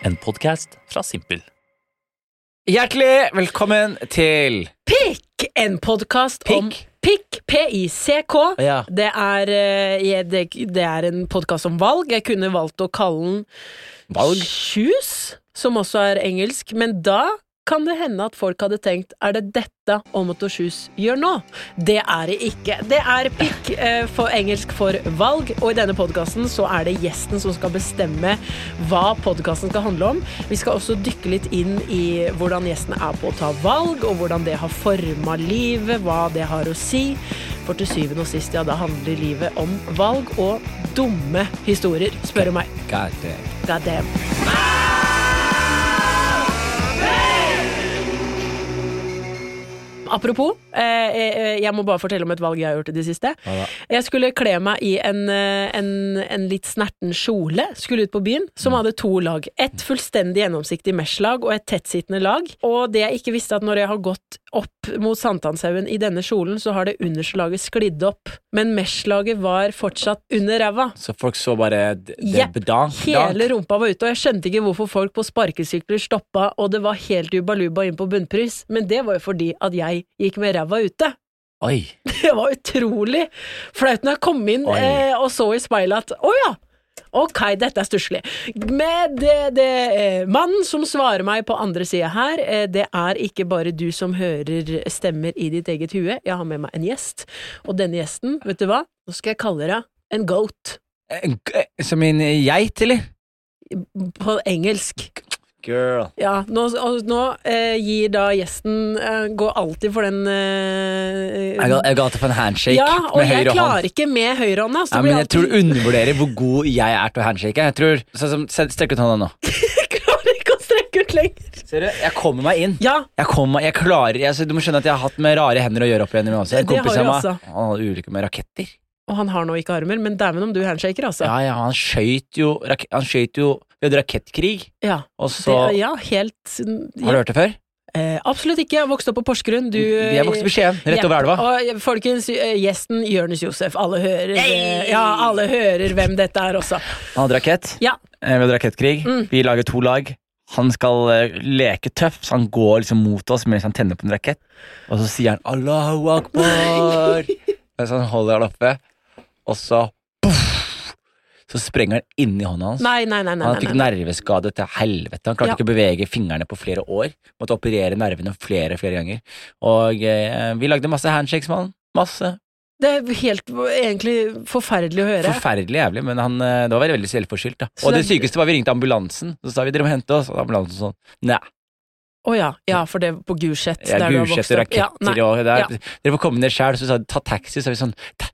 En podkast fra Simpel. Hjertelig velkommen til Pikk! En podkast om Pikk? P-I-C-K. Ja. Det er, eh, det, det er en podkast om valg. Jeg kunne valgt å kalle den Valg? Shoes, som også er engelsk. Men da kan det hende at folk hadde tenkt er det dette Omoto Choose gjør nå? Det er det ikke. Det er pikk eh, for engelsk for valg, og i denne podkasten så er det gjesten som skal bestemme hva podkasten skal handle om. Vi skal også dykke litt inn i hvordan gjesten er på å ta valg, og hvordan det har forma livet, hva det har å si. For til syvende og sist, ja, da handler livet om valg og dumme historier, spør du meg. God damn. God damn. Apropos, jeg må bare fortelle om et valg jeg har gjort i det siste. Jeg skulle kle meg i en, eh, en, en litt snerten kjole, skulle ut på byen, som hadde to lag. Et fullstendig gjennomsiktig mesh-lag og et tettsittende lag. Og det jeg ikke visste, at når jeg har gått opp mot Sankthanshaugen i denne kjolen, så har det underslaget sklidd opp. Men mesh-laget var fortsatt under ræva. Så folk så bare Jepp. Hele rumpa var ute, og jeg skjønte ikke hvorfor folk på sparkesykler stoppa, og det var helt ubaluba inn på bunnpris, men det var jo fordi at jeg gikk med ræva ute. Oi. Det var utrolig flaut når jeg kom inn eh, og så i speilet at å ja, ok, dette er stusslig. Men det, det eh, mannen som svarer meg på andre sida her, eh, det er ikke bare du som hører stemmer i ditt eget hue, jeg har med meg en gjest, og denne gjesten, vet du hva, nå skal jeg kalle deg en goat. Som en geit, eller? På engelsk. Girl. Ja, nå, nå eh, gir da gjesten eh, Går alltid for den eh, Jeg ga, jeg ga til for en handshake Ja, og med jeg høyre hånd. klarer ikke med høyrehånda. Ja, men jeg tror du undervurderer hvor god jeg er til å handshake. Jeg tror, så, så, Strekk ut hånda nå. Jeg klarer ikke å strekke ut lenger. Ser du? Jeg kommer meg inn. Ja, Jeg kommer jeg klarer jeg, Du må skjønne at jeg har hatt med rare hender å gjøre opp igjen. En har kompis av meg hadde ulykke med raketter. Og han har nå ikke armer, men dæven om du handshaker, altså. Ja, ja, Han skøyt jo Han skjøt jo Vi hadde rakettkrig, Ja, og så det, ja helt Har du hørt det før? eh, Absolutt ikke. Jeg vokste opp på Porsgrunn. Du Vi vokste i Skien, rett ja, over elva. Og folkens, eh, gjesten Jonis Josef. Alle hører eh, Ja, alle hører hvem dette er også. Han hadde rakett. Ja. Eh, Vi hadde rakettkrig. Mm. Vi lager to lag. Han skal eh, leke tøff, så han går liksom mot oss mens han tenner på en rakett. Og så sier han 'Allahu akbar'. Mens han holder den oppe. Og så Så sprenger han inni hånda hans. Nei, nei, nei. nei, Han fikk nerveskade til helvete. Han klarte Ja. ikke å bevege fingrene på flere år. Måtte operere nervene flere flere ganger. Og eh, vi lagde masse handshakes med han. Masse. Det er helt egentlig forferdelig å høre. Forferdelig jævlig, men han, eh, det var veldig, veldig selvforskyldt. Da. Så Og det det- sykeste var vi ringte ambulansen. Så sa vi dere må hente oss. Og ambulansen sånn Nei. Å ja. ja, for det på Gulset. Ja, Gulset og opp. Ja, raketter og det er, Ja. Dere får komme ned sjæl. Så sa de ta taxi. Så er vi sånn «Ta-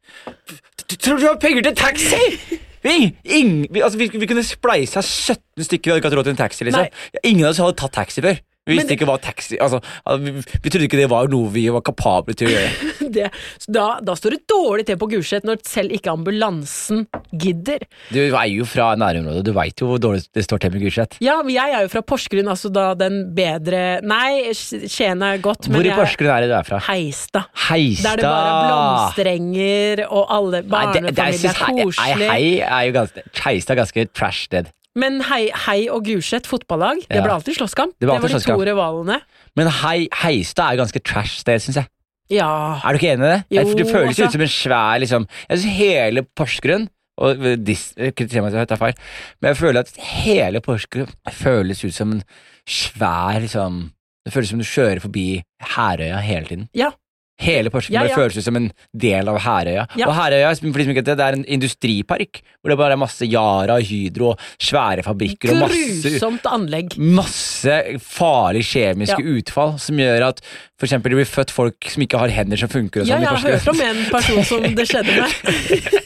du- Tror du har penger til taxi?! Vi, ing, vi, altså, vi, vi kunne spleisa 17 stykker og hadde ikke hatt råd til en taxi. liksom Nei. Ingen av oss hadde tatt taxi før. Vi visste Men- ikke hva taxi altså, vi, vi trodde ikke det var noe vi var kapable til å gjøre. det, så da, da står det dårlig til på Gulset når selv ikke ambulansen gidder. Du er jo fra nærområdet, du veit jo hvor dårlig det står til med Gulset. Ja, men jeg er jo fra Porsgrunn, altså da den bedre Nei, Skien er godt, men Hvor i Porsgrunn er det du er fra? Heistad. Heistad! Der det bare er blomsterenger, og alle barnefamilier er hei- koselig. Hei, hei er jo ganske Heistad er ganske trash sted. Men hei, hei og Gulset fotballag, det ble alltid slåsskamp. Det Det var de to rivalene. Men hei, Heistad er ganske trash sted, syns jeg. Ja. Er du ikke enig i det? Jo, det føles altså. ut som en svær liksom Jeg synes hele Porsgrunn og dis, Kritiser meg hvis jeg tar feil, men jeg føler at hele Porsgrunn føles ut som en svær liksom Det føles som du kjører forbi Herøya hele tiden. Ja. Hele Porsgrunn Ja, ja. føles ut som en del av Herøya. Ja. Og Herøya for de som ikke vet det, det er en industripark hvor det bare er masse Yara, Hydro og svære fabrikker og masse Grusomt masse farlige kjemiske Ja. utfall som gjør at for eksempel det blir født folk som ikke har hender som funker. Og Ja, sånn jeg har hørt om en person som det skjedde med.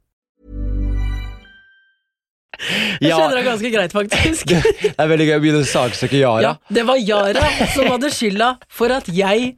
Jeg skjønner det ganske greit, faktisk. det er veldig gøy å begynne å saksøke Yara. Ja, det var Yara som hadde skylda for at jeg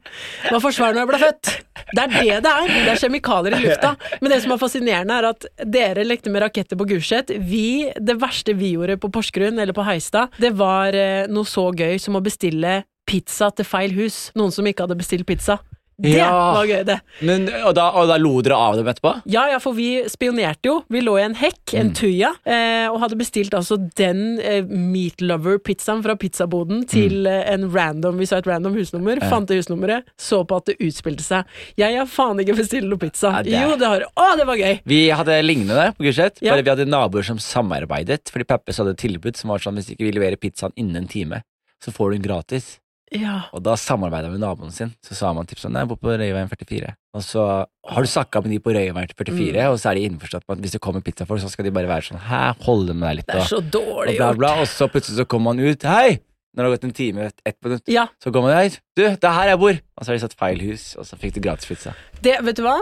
var for svær når jeg ble født. Det er det det er. Det er kjemikalier i lufta. Men det som er fascinerende, er at dere lekte med raketter på Gulset. Vi, det verste vi gjorde på Porsgrunn eller på Heistad, det var eh, noe så gøy som å bestille pizza til feil hus. Noen som ikke hadde bestilt pizza. Det Ja. var gøy, det. Men, og, da, og da lo dere av dem etterpå? Ja, ja, for vi spionerte jo. Vi lå i en hekk, en tuja, eh, og hadde bestilt altså den eh, Meat Lover-pizzaen fra pizzaboden til eh, en random Vi sa et random husnummer, fant det husnummeret, så på at det utspilte seg. Jeg har faen ikke bestilt noe pizza. Ja, det Jo, det har. Å, det var gøy! Vi hadde lignende på Gulset, Ja. bare vi hadde naboer som samarbeidet. Fordi Peppes hadde et tilbud som var sånn hvis ikke vi leverer pizzaen innen en time, så får du den gratis. Ja. Og da samarbeida med naboen sin. Så sa man tipset om Nei, jeg bor på Røyveien 44. Og så har du snakka med de på Røyveien 44, Mm. og så er de innforstått med at hvis det kommer pizzafolk, så skal de bare være sånn Hæ, holde med deg litt, Det er så så og dårlig bla, bla. Og så plutselig så kommer man ut. Hei! Når det har gått en time, et, ett minutt, Ja, så kommer man hei, du, det er her jeg bor! Og så har de satt feil hus, og så fikk du gratis pizza. det, vet du hva?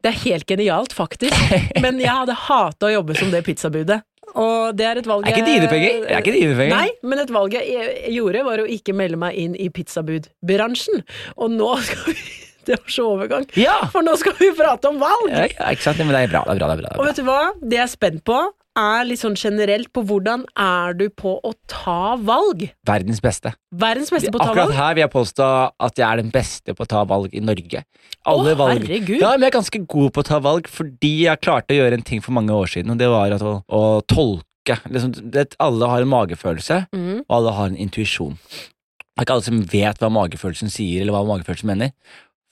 Det er helt genialt, faktisk. Men jeg hadde hata å jobbe som det pizzabudet. Og det er et valg jeg er ikke dine penger! Er ikke dine penger. Nei, men et valg jeg gjorde, var å ikke melde meg inn i pizzabudbransjen. Og nå skal vi Det var så overgang. Ja! For nå skal vi prate om valg! ja! Ikke sant? Men det er bra. Det er bra, det er bra. Det Og er bra. vet du hva? Det jeg er spent på, er litt sånn generelt på hvordan er du på å ta valg? Verdens beste. Verdens beste på å ta Akkurat valg? her vil jeg påstå at jeg er den beste på å ta valg i Norge. Alle Å, valg herregud. Ja, men jeg er ganske god på å ta valg fordi jeg klarte å gjøre en ting for mange år siden, og det var å, å tolke liksom, det, Alle har en magefølelse, mm. og alle har en intuisjon. Det er ikke alle som vet hva magefølelsen sier, eller hva magefølelsen mener,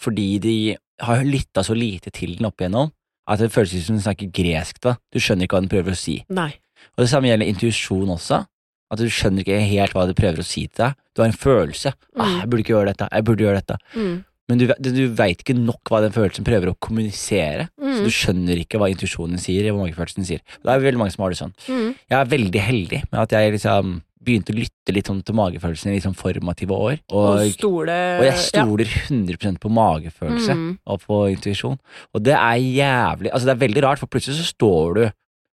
fordi de har lytta så lite til den opp igjennom at det føles som hun snakker gresk. da. Du skjønner ikke hva den prøver å si. Nei. Og det samme gjelder intuisjon også. At du skjønner ikke helt hva det prøver å si til deg. Du har en følelse. Ah, Mm. 'Jeg burde ikke gjøre dette. Jeg burde gjøre dette.' Mm. Men du, du, veit ikke nok hva den følelsen prøver å kommunisere. Så Mm. du skjønner ikke hva intuisjonen sier, hva magefølelsen sier. Det er veldig mange som har det sånn. Mm. Jeg er veldig heldig med at jeg liksom begynte å lytte litt sånn til magefølelsen i sånn formative år. Og Og, stole og jeg stoler 100% på magefølelse Mm. og på intuisjon. Og det er jævlig Altså, det er veldig rart, for plutselig så står du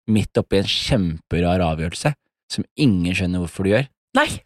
midt oppi en kjemperar avgjørelse som ingen skjønner hvorfor du gjør. Nei!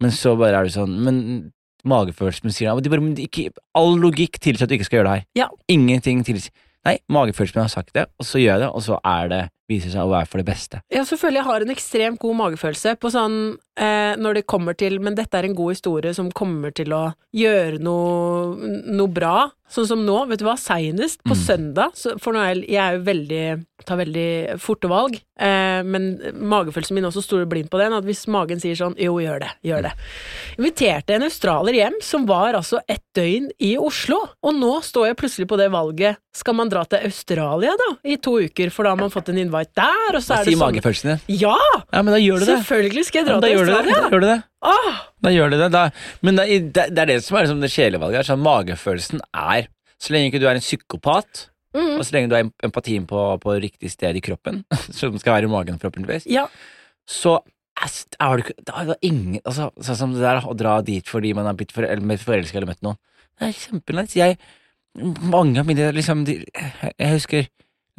Men så bare er du sånn Men magefølelsen sier «Ja, bare, ikke, All logikk tilsier at du ikke skal gjøre det her. Ja. Ingenting tilsier Nei, magefølelsen min har sagt det, og så gjør jeg det, og så er det viser seg å være for det beste. Ja, så føler jeg har en ekstremt god magefølelse på sånn eh, når det kommer til Men dette er en god historie som kommer til å gjøre noe, noe bra. Sånn som nå, vet du hva, seinest på Mm. søndag så, For nå er jeg, er jo veldig tar veldig forte valg, eh, men magefølelsen min også stoler blind på den. At hvis magen sier sånn jo, gjør det, gjør det. Inviterte en australier hjem som var altså et døgn i Oslo, og nå står jeg plutselig på det valget. Skal man dra til Australia da, i to uker, for da har man fått en invite der, og så da er det sier sånn magefølelsen din? Ja! Ja, men da gjør du det. Selvfølgelig skal jeg Ja, dra da til du det. Australia! Da gjør du det. Åh! Da gjør du det. Da. Men det, det, det er det som er liksom det sjelevalget her, Sånn, magefølelsen er Så lenge ikke du er en psykopat, Mm. og så lenge du har empatien på, på riktig sted i kroppen, som skal være i magen forhåpentligvis, Ja. så er er det, da er det ingen altså, Sånn som det der å dra dit fordi man har blitt for, forelska eller møtt noen. Det er kjempenice. Jeg Mange av mine liksom de, Jeg husker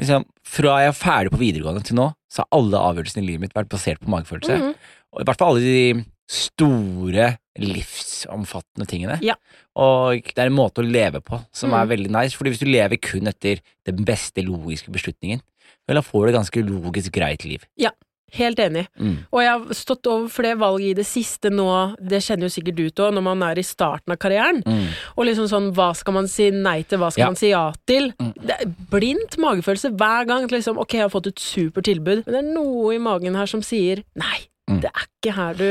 liksom Fra jeg er ferdig på videregående til nå, så har alle avgjørelsene i livet mitt vært basert på magefølelse. Mm. Og i hvert fall alle de store, livsomfattende tingene. Ja. Og det er en måte å leve på som Mm. er veldig nice, fordi hvis du lever kun etter den beste logiske beslutningen, vel, da får du et ganske logisk greit liv. Ja. Helt enig. Mm. Og jeg har stått overfor det valget i det siste nå, det kjenner jo sikkert du til òg, når man er i starten av karrieren. Mm. Og liksom sånn, hva skal man si nei til, hva skal Ja. man si ja til? Mm. Det er blindt magefølelse hver gang. Liksom, ok, jeg har fått et supert tilbud, men det er noe i magen her som sier nei. Mm. Det er ikke her du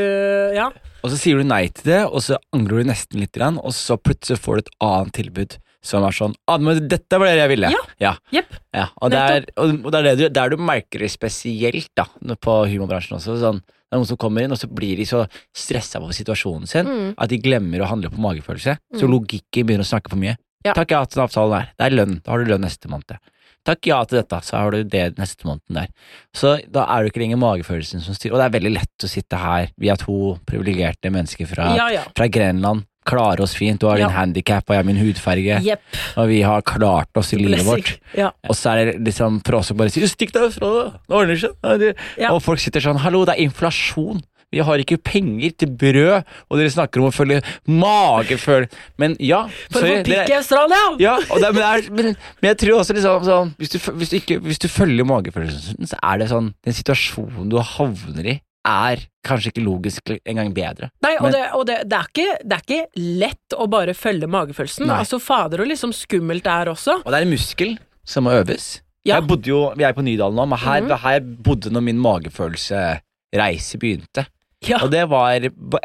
Ja. Og så sier du nei til det, og så angrer du nesten litt, og så plutselig får du et annet tilbud som er sånn ah, men 'Dette var det jeg ville'. Ja. ja. Jepp. Ja, og det er, og, det er det du, der du merker det spesielt da, på humorbransjen også. Sånn, det er noen som kommer inn, og så blir de så stressa over situasjonen sin Mm. at de glemmer å handle på magefølelse. Så Mm. logikken begynner å snakke for mye. Ja. Takk jeg har hatt den avtalen der. Det er lønn. Da har du lønn neste måned. Takk ja til dette, så har du det neste måneden der. Så da er det ikke lenger magefølelsen som styrer. Og det er veldig lett å sitte her, vi er to privilegerte mennesker fra, Ja, ja. fra Grenland. Klare oss fint. Du har Ja. din handikap, og jeg har min hudfarge. Yep. Og vi har klart oss i livet vårt. Ja. Og så er det liksom for oss å bare si 'stikk deg fra det, det ordner seg'. Ja. Og folk sitter sånn 'hallo, det er inflasjon'. Vi har ikke penger til brød, og dere snakker om å følge mageføl... Men ja, For å få pikk i Australia! ja, det, men, er, men, men jeg tror også liksom sånn hvis du, hvis, du ikke, hvis du følger magefølelsen, så er det sånn Den situasjonen du havner i, er kanskje ikke logisk engang bedre. Nei, og, det, og det, det, er ikke, det er ikke lett å bare følge magefølelsen. Nei. Altså, fader og liksom skummelt det er også. Og det er en muskel som må øves. Ja. Jeg bodde jo, Vi er på Nydalen nå, men her, Mhm. her bodde når min magefølelsereise begynte. Ja. Og det var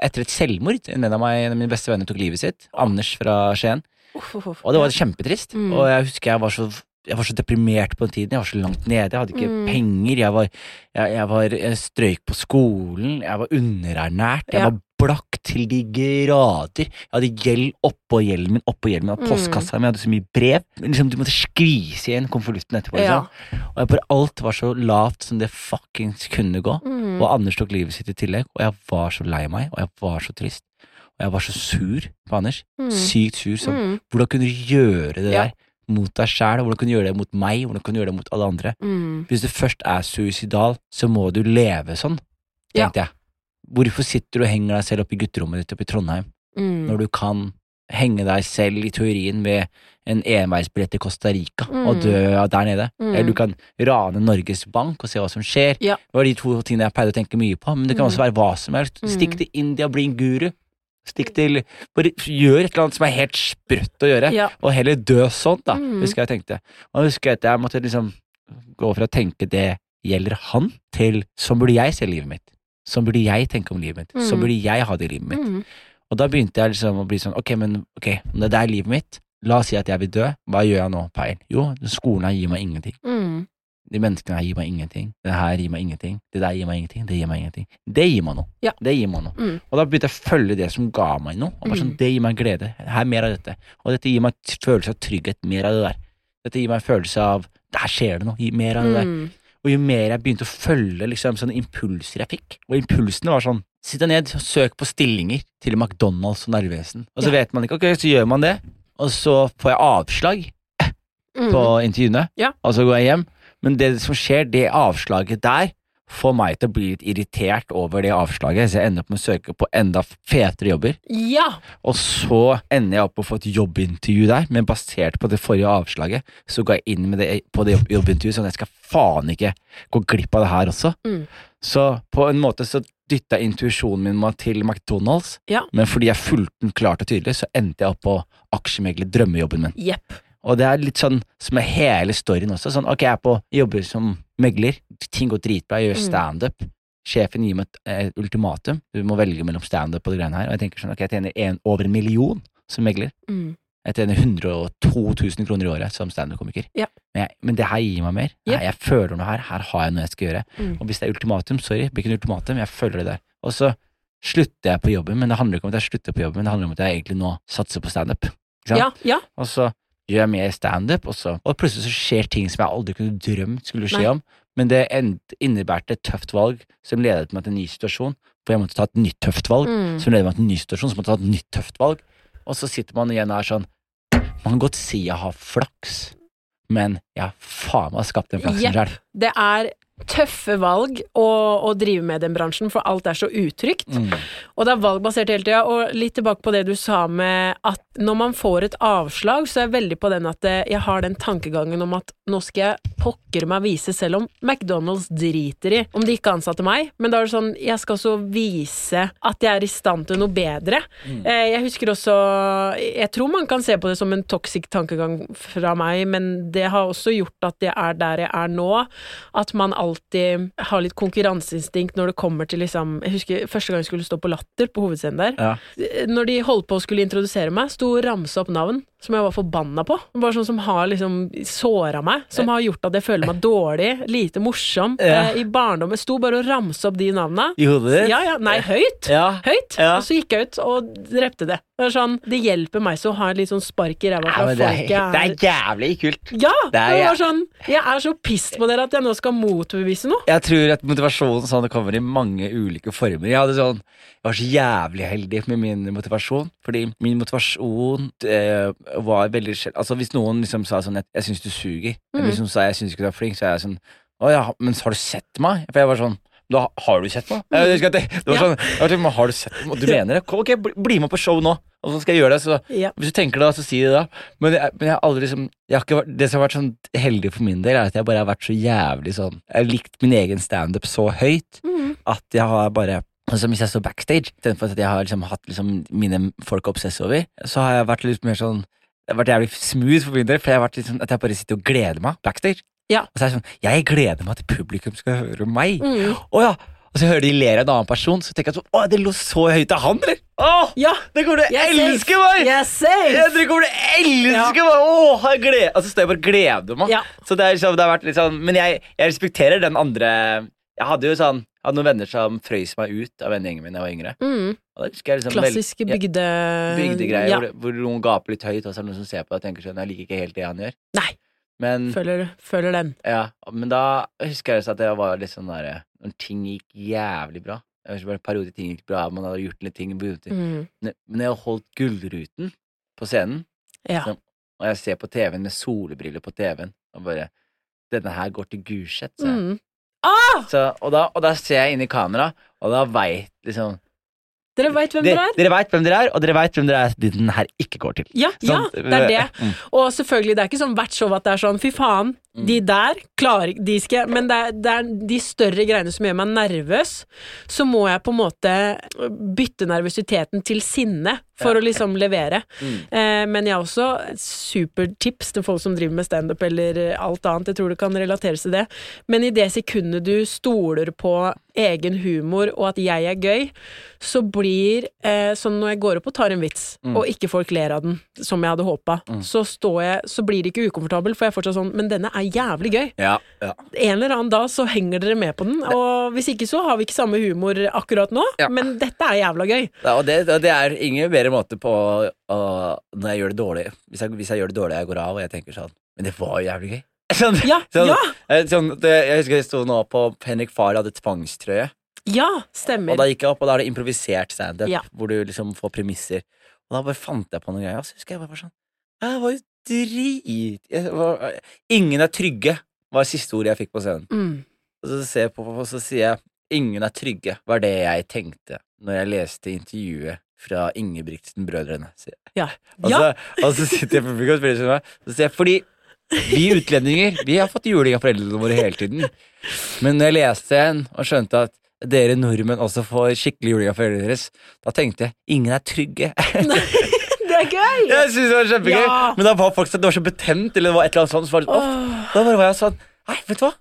etter et selvmord. En av, meg, en av mine beste venner tok livet sitt. Anders fra Skien. Uff, uff, uff. Og det var kjempetrist. Mm. Og jeg husker jeg var så jeg var så deprimert på den tiden. Jeg var så langt nede. Jeg hadde ikke Mm. penger. Jeg var, jeg, jeg var jeg strøyk på skolen. Jeg var underernært. Jeg Ja. var blakk til de grader. Jeg hadde gjeld oppå gjelden min, oppå gjelden min, og Mm. postkassa mi hadde så mye brev. Liksom, du måtte skvise igjen konvolutten etterpå. Ja. Liksom. Og jeg bare, alt var så lavt som det fuckings kunne gå. Mm. Og Anders tok livet sitt i tillegg, og jeg var så lei meg, og jeg var så trist. Og jeg var så sur på Anders. Mm. Sykt sur. Som, Mm. Hvordan kunne du gjøre det Ja. der mot deg sjæl? Hvordan kunne du gjøre det mot meg? Hvordan kunne du gjøre det mot alle andre? Mm. Hvis du først er suicidal, så må du leve sånn, Ja. tenkte jeg. Hvorfor sitter du og henger deg selv oppe i gutterommet ditt oppe i Trondheim, Mm. når du kan henge deg selv i teorien ved en enveisbillett til Costa Rica og Mm. dø der nede? Mm. Eller du kan rane Norges Bank og se hva som skjer. Ja. Det var de to tingene jeg pleide å tenke mye på, men det kan Mm. også være hva som helst. Mm. Stikk til India, bli en guru. Stikk til Bare gjør et eller annet som er helt sprøtt å gjøre, Ja. og heller dø sånn, da, Mm. husker jeg tenkte. Og jeg husker at jeg måtte liksom gå fra å tenke det gjelder han, til sånn burde jeg se livet mitt. Sånn burde jeg tenke om livet mitt. Sånn Mm. burde jeg ha det i livet mitt. Mm. Og da begynte jeg liksom å bli sånn, ok, men ok, om det er livet mitt, la oss si at jeg vil dø, hva gjør jeg nå, Peil? Jo, skolen her gir meg ingenting. Mm. De menneskene her gir meg ingenting. Det her gir meg ingenting. Det der gir meg ingenting. Det gir meg ingenting. Det gir meg noe. Ja. Det gir meg noe. Mm. Og da begynte jeg å følge det som ga meg noe. Og bare sånn, Mm. Det gir meg glede. Her mer av dette. Og dette gir meg en følelse av trygghet. Mer av det der. Dette gir meg en følelse av Der skjer det noe. Mer av det der. Mm. Og jo mer jeg begynte å følge liksom, sånne impulser jeg fikk, og impulsene var sånn Sitt deg ned og søk på stillinger til McDonald's og Narvesen. Og så Ja. vet man ikke, ok, så gjør man det, og så får jeg avslag Mm. på intervjuene, Ja. og så går jeg hjem. Men det som skjer, det avslaget der, får meg til å bli litt irritert over det avslaget, så jeg ender opp med å søke på enda fetere jobber. Ja! Og så ender jeg opp med å få et jobbintervju der, men basert på det forrige avslaget, så går jeg inn med det på det jobbintervjuet, sånn at jeg skal faen ikke gå glipp av det her også. Mm. Så på en måte så dytta intuisjonen min meg til McDonald's, Ja. men fordi jeg fulgte den klart og tydelig, så endte jeg opp på aksjemegler, drømmejobben min. Yep. Og det er litt sånn som er hele storyen også. Sånn, ok, jeg er på jobber som megler, ting går dritbra, jeg gjør Mm. standup. Sjefen gir meg et eh, ultimatum, du må velge mellom standup og det greiene her. Og jeg tenker sånn, ok, jeg tjener en, over en million som megler. Mm. Jeg tjener 102 000 kroner i året som standup-komiker. Ja. Men, men det her gir meg mer. Yep. Nei, jeg føler noe her. Her har jeg noe jeg skal gjøre. Mm. Og hvis det er ultimatum, sorry, det blir ikke noe ultimatum, jeg føler det der. Og så slutter jeg på jobben, men det handler ikke om at jeg slutter på jobben, men det handler om at jeg egentlig nå satser på standup. Ja, ja. Og så gjør jeg mer standup, også. og plutselig så skjer ting som jeg aldri kunne drømt skulle skje Nei. om. Men det innebærte et tøft valg som ledet meg til en ny situasjon, for jeg måtte ta et nytt tøft valg. Mm. Som ledet meg til en ny situasjon, så måtte ta et nytt tøft valg. Og så sitter man igjen og er sånn Man kan godt si jeg har flaks, men jeg har faen meg skapt den flaksen yep. sjøl. Det er tøffe valg å, å drive med den bransjen, for alt er så utrygt. Mm. Og det er valgbasert hele tida. Og litt tilbake på det du sa med at når man får et avslag, så er jeg veldig på den at eh, jeg har den tankegangen om at nå skal jeg pokker meg vise, selv om McDonald's driter i om de ikke ansatte meg. Men da er det sånn, jeg skal også vise at jeg er i stand til noe bedre. Mm. Jeg husker også Jeg tror man kan se på det som en toxic tankegang fra meg, men det har også gjort at jeg er der jeg er nå. At man alltid har litt konkurranseinstinkt når det kommer til liksom Jeg husker første gang jeg skulle stå på Latter på hovedscenen der. Ja. Når de holdt på å skulle introdusere meg, sto ramse opp navn, som jeg var forbanna på. Bare sånn som har liksom såra meg. Som har gjort at jeg føler meg dårlig, lite morsom. Ja. Eh, I barndommen sto bare og ramsa opp de navna. I hodet ditt? Ja, ja, nei, høyt. Ja. Høyt. Ja. Og så gikk jeg ut og drepte det. Det, sånn, det hjelper meg så å ha et litt sånn spark i ræva fra det, er, det er jævlig kult. Ja! Det er det var sånn, jeg er så pissed på dere at jeg nå skal motbevise noe. Jeg tror at motivasjonen sånn, det kommer i mange ulike former. Jeg, sånn, jeg var så jævlig heldig med min motivasjon. Fordi min motivasjon eh, var veldig sjel... Altså Hvis noen liksom sa sånn 'Jeg syns du suger', eller hvis noen sa 'Jeg syns ikke du er flink', så er jeg sånn 'Å ja, men har du sett meg?' For jeg var sånn da har du sett meg? Jeg husker at det, det var sånn, jeg var sånn, har du sett meg? Du mener det? Ok, bli, bli med på show nå, og så skal jeg gjøre det. Så Ja. hvis du tenker det, så si det da. Men jeg, men jeg har aldri liksom har Det som har vært sånn heldig for min del, er at jeg bare har vært så jævlig sånn Jeg har likt min egen standup så høyt Mm. at jeg har bare Altså Hvis jeg står backstage, istedenfor at jeg har liksom hatt liksom mine folk å obsesse over, så har jeg vært litt mer sånn Det har vært jævlig smooth for min del, for jeg har vært litt sånn at jeg bare sitter og gleder meg backstage. Ja. Og så er jeg sånn Jeg gleder meg til publikum skal høre meg. Mm. Å ja! Og så hører de ler av en annen person, så tenker jeg sånn Å, det lå så høyt til han, eller? Å, Ja! det kommer til å elske meg! Jeg er safe! Ja, dere kommer til å elske meg! Åh, jeg gleder Og så står jeg bare og gleder meg. Ja. Så det, er så det har vært litt sånn Men jeg, jeg respekterer den andre Jeg hadde jo sånn hadde noen venner som frøys meg ut av vennegjengen min da jeg var yngre. Mm. Jeg liksom Klassiske bygde... ja, bygdegreier Ja. hvor, hvor noen gaper litt høyt, og så er det noen som ser på deg og tenker sånn Jeg liker ikke helt det han gjør. Nei. Men, Føler, føler den. ja, men da husker jeg at jeg var litt sånn derre Når ting gikk jævlig bra Jeg husker bare en periode ting gikk bra, man hadde gjort litt ting Mm. Men jeg jeg holdt Gullruten på scenen Ja. Så- Og jeg ser på TV-en med solbriller på TV-en, og bare Denne her går til Gulset, sa jeg. Mm. Ah! Så, og, da, og da ser jeg inn i kamera, og da veit liksom Dere veit hvem Dere, er? dere vet hvem dere er, og dere veit hvem dere er den her ikke går til. Ja, ja, det er det. Mm. Og selvfølgelig, det er ikke sånn hvert show at det er sånn fy faen, de der klarer de skal Men det er, det er de større greiene som gjør meg nervøs. Så må jeg på en måte bytte nervøsiteten til sinne for å liksom levere. Mm. Eh, men jeg har også supertips til folk som driver med standup eller alt annet. Jeg tror det kan relateres til det. Men i det sekundet du stoler på egen humor og at jeg er gøy, så blir eh, sånn når jeg går opp og tar en vits, Mm. og ikke folk ler av den, som jeg hadde håpa, så, står jeg, så blir det ikke ukomfortabel, for jeg er fortsatt sånn Men denne er jævlig gøy. Ja, ja. En eller annen dag så henger dere med på den, og hvis ikke så har vi ikke samme humor akkurat nå, Ja. men dette er jævla gøy. Ja, og det, det er ingen bedre måte på å Når jeg gjør det dårlig hvis jeg, hvis jeg gjør det dårlig, jeg går av, og jeg tenker sånn Men det var jo jævlig gøy. Sånn, Ja, sånn, ja, eh, sånn, det, jeg husker jeg sto nå på Henrik Farr hadde tvangstrøye. ja, stemmer. Og da gikk jeg opp, og da er det improvisert standup, Ja. hvor du liksom får premisser. Og da bare fant jeg på noen greier. Og så husker jeg bare sånn Jeg var jo drit var, Ingen er trygge, var siste ordet jeg fikk på scenen. Mm. Og så, ser jeg på, og så sier jeg 'ingen er trygge', var det jeg tenkte når jeg leste intervjuet fra Ingebrigtsen-brødrene. Ja. Og, ja. så, og så sitter jeg på publikum og spiller til meg, så sier jeg 'fordi vi utlendinger vi har fått juling av foreldrene våre hele tiden', men når jeg leste en og skjønte at dere nordmenn også får skikkelig juling av foreldrene deres, da tenkte jeg 'ingen er trygge'. Det er gøy! Jeg synes det var kjempegøy, Ja. men da var folk sånn, det var så betent, eller det var et eller annet sånt, så var det oh. Da bare var jeg sånn Nei, vet du hva?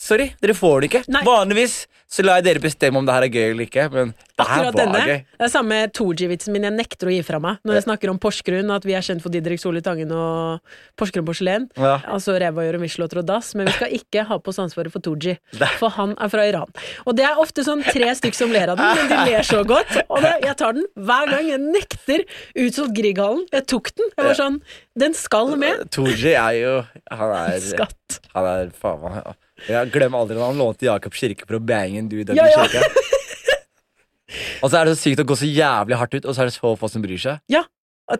Sorry, dere får det ikke. Nei. Vanligvis så lar jeg dere bestemme om det her er gøy eller ikke, men det her Akkurat var denne. gøy. Det er samme Tooji-vitsen min jeg nekter å gi fra meg når jeg snakker om Porsgrunn, at vi er kjent for Didrik Solli Tangen og Porsgrunn porselen. Ja. Altså ræva gjør Michelot og dass, men vi skal ikke ha på oss ansvaret for Tooji, for han er fra Iran. Og det er ofte sånn tre stykk som ler av den, men de ler så godt. Og det, jeg tar den hver gang. Jeg nekter utsolgt Grieghallen. Jeg tok den. Jeg var sånn Den skal med. Tooji er jo Han er, Skatt. han er faen meg Jeg glem aldri at han lånte Jakob Kirke for å bange en dude Ja, ja. Og så er det så sykt å gå så jævlig hardt ut, og så er det så få som bryr seg. Ja,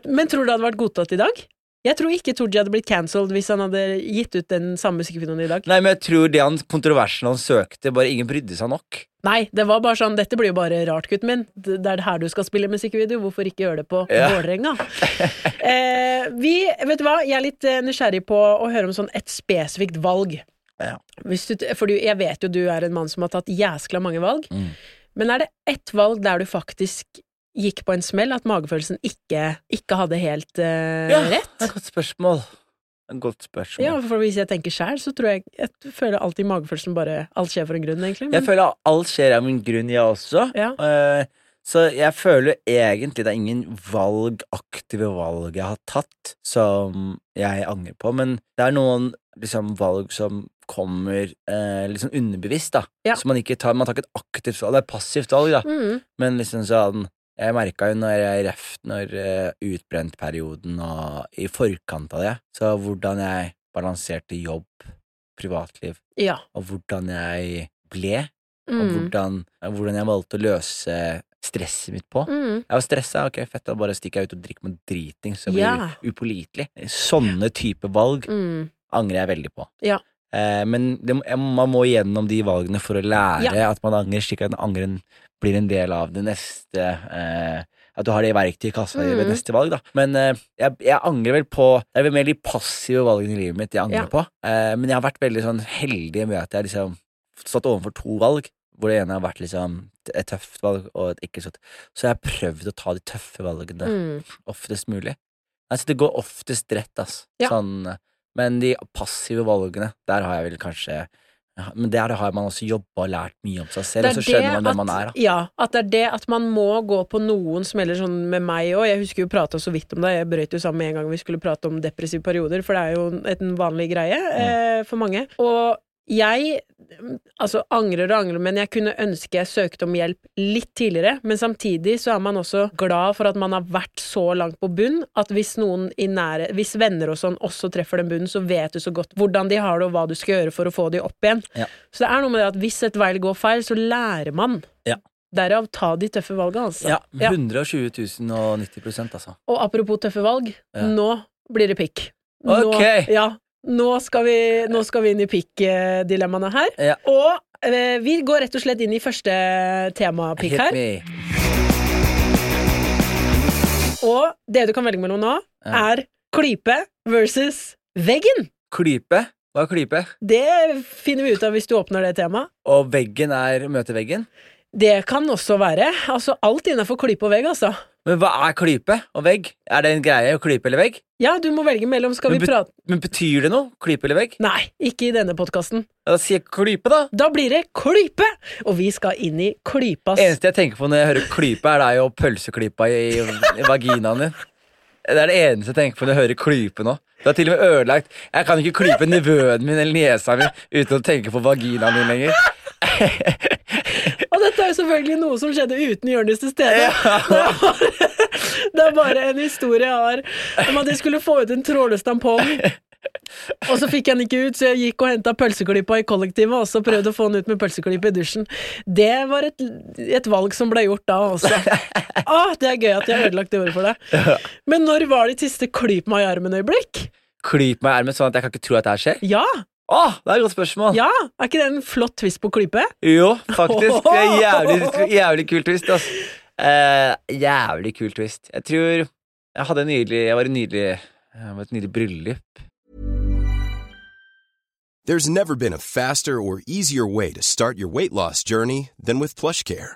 Men tror du det hadde vært godtatt i dag? Jeg tror ikke Tooji hadde blitt cancelled hvis han hadde gitt ut den samme musikkvideoen i dag. Nei, men jeg tror det han kontroversen han søkte, bare ingen brydde seg nok. Nei, det var bare sånn Dette blir jo bare rart, gutten min. Det det er det her du skal spille musikkvideo. Hvorfor ikke gjøre det på Ja. Vålerenga? eh, vi, vet du hva, jeg er litt eh, nysgjerrig på å høre om sånn et spesifikt valg. Ja. Hvis du, for jeg vet jo du er en mann som har tatt jæskla mange valg. Mm. Men er det ett valg der du faktisk gikk på en smell, at magefølelsen ikke, ikke hadde helt uh, Ja, rett? Et godt spørsmål. Godt spørsmål. Ja, for hvis jeg tenker sjæl, så tror jeg Jeg føler alltid magefølelsen bare Alt skjer for en grunn, egentlig. Jeg føler alt skjer av en grunn, jeg også. Ja. Eh, Så jeg føler egentlig det er ingen valg, aktive valg jeg har tatt som jeg angrer på, men det er noen liksom valg som kommer eh, liksom underbevisst, da. Ja. Så man ikke tar Man tar ikke et aktivt valg, det er et passivt valg, da. Mm. Men liksom sånn Jeg merka jo når jeg ref når uh, utbrentperioden og i forkant av det, så hvordan jeg balanserte jobb, privatliv, Ja. og hvordan jeg ble, og Mm. hvordan, hvordan jeg valgte å løse stresset mitt på. Mm. Jeg var stressa, ok, fett, da bare stikker jeg ut og drikker meg driting, så jeg blir Ja. upålitelig. Sånne type valg Mm. angrer jeg veldig på. Ja. Eh, men det, man må gjennom de valgene for å lære at man angrer, slik at angeren blir en del av det neste eh, At du har det i verktøyet i kassa Mm. ved neste valg, da. Men eh, jeg, jeg angrer vel på Det er vel mer de passive valgene i livet mitt jeg angrer Ja. på. Eh, men jeg har vært veldig sånn heldig med at jeg liksom stått overfor to valg, hvor det ene har vært liksom et tøft valg og et ikke så Så jeg har prøvd å ta de tøffe valgene Mm. oftest mulig. Altså, det går oftest rett, ass. Ja. Sånn, men de passive valgene, der har jeg vel kanskje Men der har man også jobba og lært mye om seg selv, og så skjønner man hvem man er. Da. Ja, at det er det at man må gå på noen smeller sånn med meg òg. Jeg husker jo prata så vidt om det. Jeg brøt jo sammen med en gang vi skulle prate om depressive perioder, for det er jo en vanlig greie eh, for mange. Og jeg altså angrer og angrer, men jeg kunne ønske jeg søkte om hjelp litt tidligere. Men samtidig så er man også glad for at man har vært så langt på bunn at hvis noen i nære, hvis venner og sånn også treffer den bunnen, så vet du så godt hvordan de har det, og hva du skal gjøre for å få de opp igjen. Ja. Så det er noe med det at hvis et valg går feil, så lærer man. Ja. Derav ta de tøffe valgene, altså. Ja, 120 000 og 90% altså. Og apropos tøffe valg, Ja. nå blir det pikk. Nå, Ok. ja, nå skal vi, nå skal vi inn i pikk-dilemmaene her. Ja. Og eh, vi går rett og slett inn i første tema-pikk her. Og det du kan velge mellom nå, Ja. er klype versus veggen. Klype. Hva er klype? Det finner vi ut av hvis du åpner det temaet. Og veggen er møte veggen? Det kan også være. Altså alt innafor klype og vegg, altså. Men hva er klype og vegg? Er det en greie å klype eller vegg? Ja, du må velge mellom. Skal Men vi prate Men betyr det noe? Klype eller vegg? Nei, ikke i denne podkasten. Da sier jeg klype, da. Da blir det klype! Og vi skal inn i klypas eneste jeg tenker på når jeg hører klype, er deg og pølseklypa i, i vaginaen din. Det er det eneste jeg tenker på når jeg hører klype nå. Du har til og med ødelagt Jeg kan ikke klype nevøen min eller niesa mi uten å tenke på vaginaen min lenger. Dette er jo selvfølgelig noe som skjedde uten Jonis til stede. Det, er bare, det er bare en historie jeg har om at jeg skulle få ut en trådløs tampong. Og så fikk jeg den ikke ut, så jeg gikk og henta pølseklypa i kollektivet og så prøvde å få den ut med pølseklype i dusjen. Det var et, et valg som ble gjort da også. Ah, det er gøy at jeg har ødelagt det ordet for deg. Men når var ditt siste klyp meg i armen-øyeblikk? Klyp meg i armen sånn at jeg kan ikke tro at det her skjer? Ja! Åh, det er et godt spørsmål. Ja! Er ikke det en flott twist på klype? Jo, faktisk. Det er jævlig, jævlig kul twist, ass. Eh, jævlig kul twist. Jeg tror Jeg hadde en nydelig Jeg var i nydelig Jeg var et nydelig bryllup. There's never been a faster or easier way to start your weight loss journey than with PlushCare.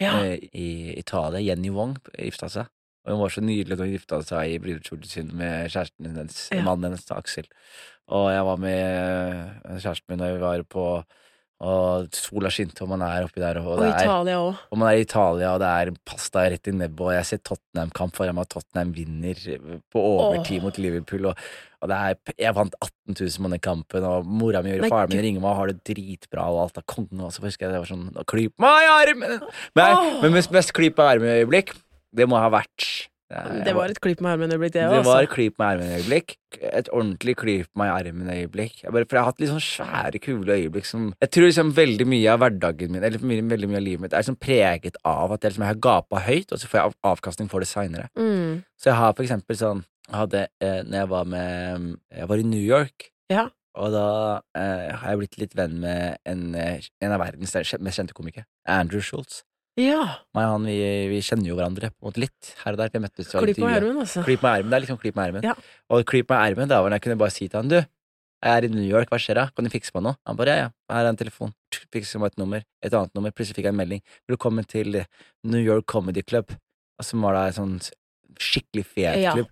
Ja. eh, i Italia. Jenny Wong gifta seg. Og hun var så nydelig da hun gifta seg i brudekjolen sin med kjæresten hennes, Ja. mannen hennes, Aksel. Og jeg var med eh, kjæresten min da vi var på Og sola skinte, og man er oppi der, og, Og det er, Italia òg. og man er i Italia, og det er pasta rett i nebbet, og jeg ser Tottenham-kamp foran meg, og Tottenham vinner på overtid oh. mot Liverpool, og, og det er, jeg vant 18 000 på den kampen, og mora mi og faren min ringer meg og har det dritbra, og alt er konge, og så husker jeg det var sånn, klyp meg i armen! Men, oh. men mest, mest klyp av armen-øyeblikk, det må ha vært Jeg- Det var et klipp med armen-øyeblikk, det det òg. var et klyp meg i armen-øyeblikk. Et ordentlig klyp meg i armen-øyeblikk. For jeg har hatt litt sånn svære, kule øyeblikk som Jeg tror liksom veldig mye av hverdagen min, eller veldig mye av livet mitt, er liksom preget av at jeg liksom jeg har gapa høyt, og så får jeg avkastning for det seinere. Mm. Så jeg har for eksempel sånn hadde eh, Når jeg var med Jeg var i New York. Ja. Og da eh, har jeg blitt litt venn med en, eh, en av verdens mest kjente komikere. Andrew Schultz. Ja. Meg og han, vi, vi kjenner jo hverandre på en måte litt her og der. Vi møttes jo Klipp med armen, altså. Klyp meg i armen. Det er liksom klyp meg i armen. Ja. Og klyp meg i armen, da var når jeg kunne bare si til han Du, jeg er i New York, hva skjer da? Kan du fikse på noe? Han bare ja, ja, her er en telefon. Fikser meg et nummer. Et annet nummer. Plutselig fikk jeg en melding. Velkommen til New York Comedy Club. Og så var da en sånn skikkelig fet Ja. klubb.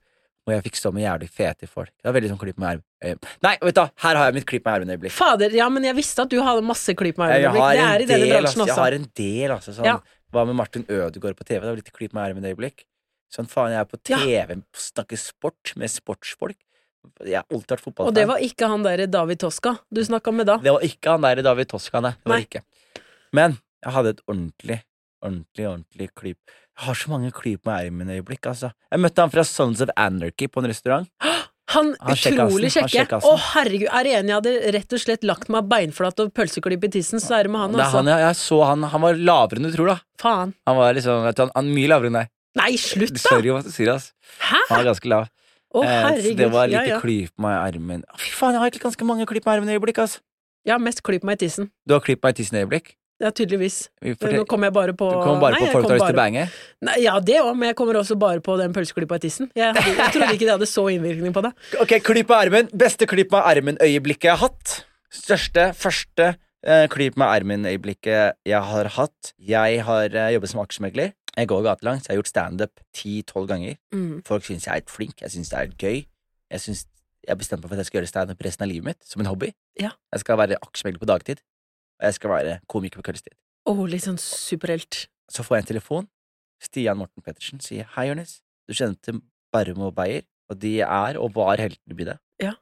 Og jeg fikk stå med jævlig fete folk. Det var veldig sånn klipp med armen. Nei, vet du, her har jeg mitt klipp med armen-øyeblikk. Fader, ja, men jeg visste at du hadde masse klipp med Jeg armen-øyeblikk. Det er i denne bransjen også. Jeg har en del, altså. Sånn, Ja. Hva med Martin Ødegaard på TV? Det var litt klipp med armen-øyeblikk. Sånn faen, jeg er på TV og snakker sport med sportsfolk. Jeg har alltid vært fotballfan. Og det var ikke han der David Toska du snakka med da. Det var ikke han der David Toska, nei. Det var Nei. ikke. Men jeg hadde et ordentlig, ordentlig, ordentlig klyp. Jeg har så mange klyp med armen-øyeblikk, altså. Jeg møtte han fra Sons of Anarchy på en restaurant. Han Han utrolig kjekke. Å, herregud, er en jeg hadde rett og slett lagt meg beinflat og pølseklipp i tissen, så er det med han, altså. han, jeg, så han, han var lavere enn du tror, da. Faen. Han var liksom, vet du, han, han mye lavere enn deg. Nei, slutt, da! Sorry hva du sier, ass. Hæ? Han var ganske lav. Å, Eh, så herregud. det var ja, litt ja. klyp meg i armen. Fy faen, jeg har ikke ganske mange klyp meg i armen-øyeblikk, ass. ja, mest klipp meg i tissen. Du har klyp meg i tissen-øyeblikk. Ja, tydeligvis. Nå kommer jeg bare på Du kommer bare Nei, på folk som har lyst til å bange. Nei, Ja, det òg, men jeg kommer også bare på den pølseklypa i tissen. Jeg, hadde, jeg trodde ikke det hadde så innvirkning på det. Ok, klyp med armen. Beste klyp med armen-øyeblikket jeg har hatt. Største, første eh, klyp med armen-øyeblikket jeg har hatt. Jeg har eh, jobbet som aksjemegler. Jeg går gatelangs. Jeg har gjort standup ti-tolv ganger. Mm. Folk syns jeg er flink. Jeg syns det er gøy. Jeg har jeg bestemte meg for at jeg skal gjøre standup resten av livet mitt, som en hobby. Ja. Jeg skal være aksjemegler på dagtid, og jeg skal være komiker på kveldstid. Oh, litt sånn superhelt. Så får jeg en telefon. Stian Morten Pettersen sier Hei, Jonis. Du kjenner til Bærum og Beyer, og de er og var heltene i byen. Ja.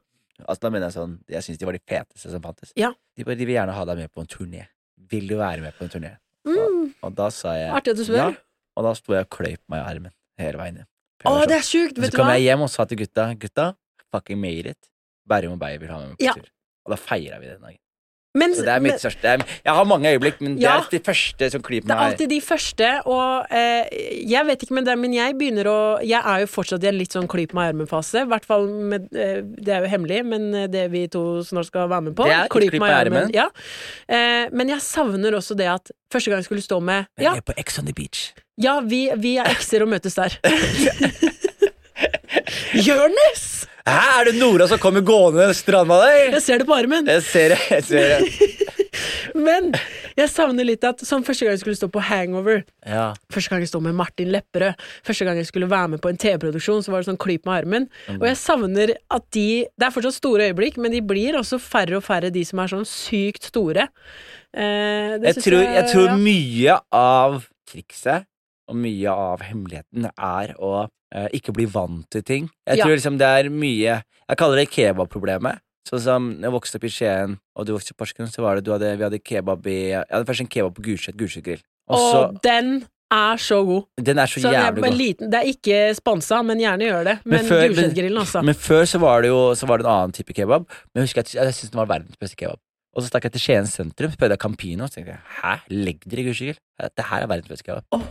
Altså, da mener jeg sånn Jeg syns de var de feteste som fantes. Ja. De, bare, de vil gjerne ha deg med på en turné. Vil du være med på en turné? Mm. Og da sa jeg Artig at du spør. ja, og da sto jeg og kløyp meg i armen hele veien hjem. Å, det er sjukt! Og hva? så kom jeg hjem og sa til gutta Gutta, fucking made it. Bærum og Beyer vil ha meg med på Ja. tur. Og da feira vi den dagen. Men, Så det er mitt største Jeg har mange øyeblikk, men Ja. det er de første som klyper meg. det er alltid de første, og eh, jeg vet ikke med det, men jeg begynner å Jeg er jo fortsatt i en litt sånn klyp i armen-fase. I hvert fall med eh, Det er jo hemmelig, men eh, det vi to snart skal være med på. Det er klyp meg i armen. Ja. Eh, men jeg savner også det at første gang jeg skulle stå med Ja, Jeg er på Ex on the Beach. ja vi, vi er ekser og møtes der. Jørnis! Hæ, er det Nora som kommer gående stranda der? Jeg ser det på armen. Jeg ser det. jeg ser det Men jeg savner litt at som første gang jeg skulle stå på Hangover Ja. Første gang jeg sto med Martin Lepperød, første gang jeg skulle være med på en TV-produksjon, så var det sånn klyp med armen. Mm. Og jeg savner at de Det er fortsatt store øyeblikk, men de blir også færre og færre de som er sånn sykt store. Eh, det Jeg tror, jeg tror ja. mye av trikset og mye av hemmeligheten er å ikke bli vant til ting. Jeg Ja. tror liksom det er mye Jeg kaller det kebabproblemet. Sånn som jeg vokste opp i Skien, og du vokste opp i Porsgrunn, så var det du hadde, vi hadde kebab i Jeg hadde først en kebab på Gulset, Gulset grill. Og så den er så god. Den er så, Så jævlig god. liten, det er ikke sponsa, men gjerne gjør det. Men, før- Gulsetgrillen, altså. Men før så var det jo så var det en annen type kebab. Men jeg husker at jeg syntes den var verdens beste kebab. Og så stakk jeg til Skien sentrum, spurte jeg Campino, og så tenkte jeg hæ, legg dere i Gulset grill? Det her er verdens beste kebab. Oh.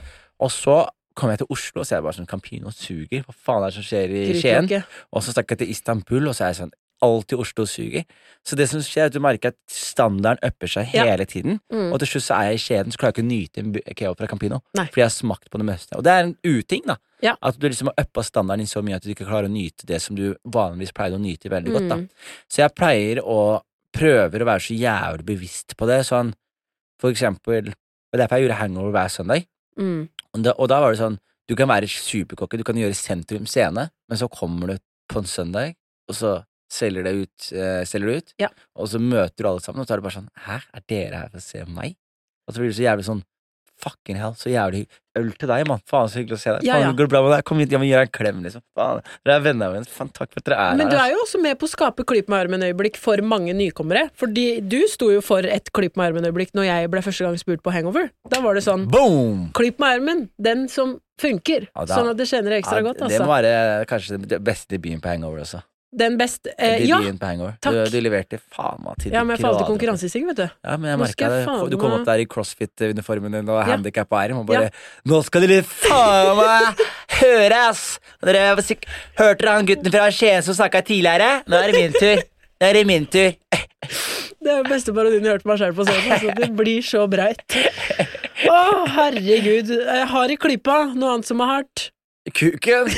Og så kom jeg til Oslo, og så er det bare sånn Campino suger. Hva faen er det som skjer i Skien? Og så stakk jeg til Istanbul, og så er jeg sånn Alltid Oslo suger. Så det som skjer, er at du merker at standarden upper seg Ja. hele tiden. Mm. Og til slutt så er jeg i Skien, så klarer jeg ikke å nyte en keo kebab fra Campino. Nei. Fordi jeg har smakt på det meste. Og det er en uting, da. Ja. At du liksom har uppa standarden din så mye at du ikke klarer å nyte det som du vanligvis pleide å nyte veldig godt. da Mm. Så jeg pleier å prøver å være så jævlig bevisst på det. Sånn for eksempel Og derfor jeg gjorde hangover hver søndag. Mm. Da, og da var det sånn Du kan være superkokke, du kan gjøre sentrum scene, men så kommer du på en søndag, og så selger det ut, eh, selger det ut Ja. og så møter du alle sammen, og så er det bare sånn Hæ, er dere her for å se meg? Og så blir du så jævlig sånn fucking hell, så jævlig øl til deg, mann. Faen, så hyggelig å se deg. Ja, Faen, går det bra med deg? Kom hit, jeg må gi deg en klem, liksom. Faen, dere er venner mine. Faen, takk for at dere er Men her. du er jo også med på å skape Klyp med armen-øyeblikk for mange nykommere. Fordi du sto jo for et Klyp med armen-øyeblikk når jeg ble første gang spurt på Hangover. Da var det sånn Boom! Klyp med armen, den som funker. Ja, da- sånn at det kjenner ekstra Ja, godt, Det må altså. være kanskje det beste debuten på Hangover også. Den beste eh, Ja! Takk. Du, du leverte faen meg til Ja, men jeg falt i grader. konkurransesyng, vet du. Ja, men jeg merka det. Du kom opp der i crossfit-uniformen din og Ja. handikappa arm og bare Nå skal dere faen meg høre, ass! Dere Hørte dere han gutten fra Skien som snakka tidligere? Nå er det min tur. Nå er det min tur. Det er den beste parodien jeg har hørt meg selv på scenen. Altså. Det blir så breit. Å, herregud. Jeg har i klypa noe annet som er hardt. Kuken.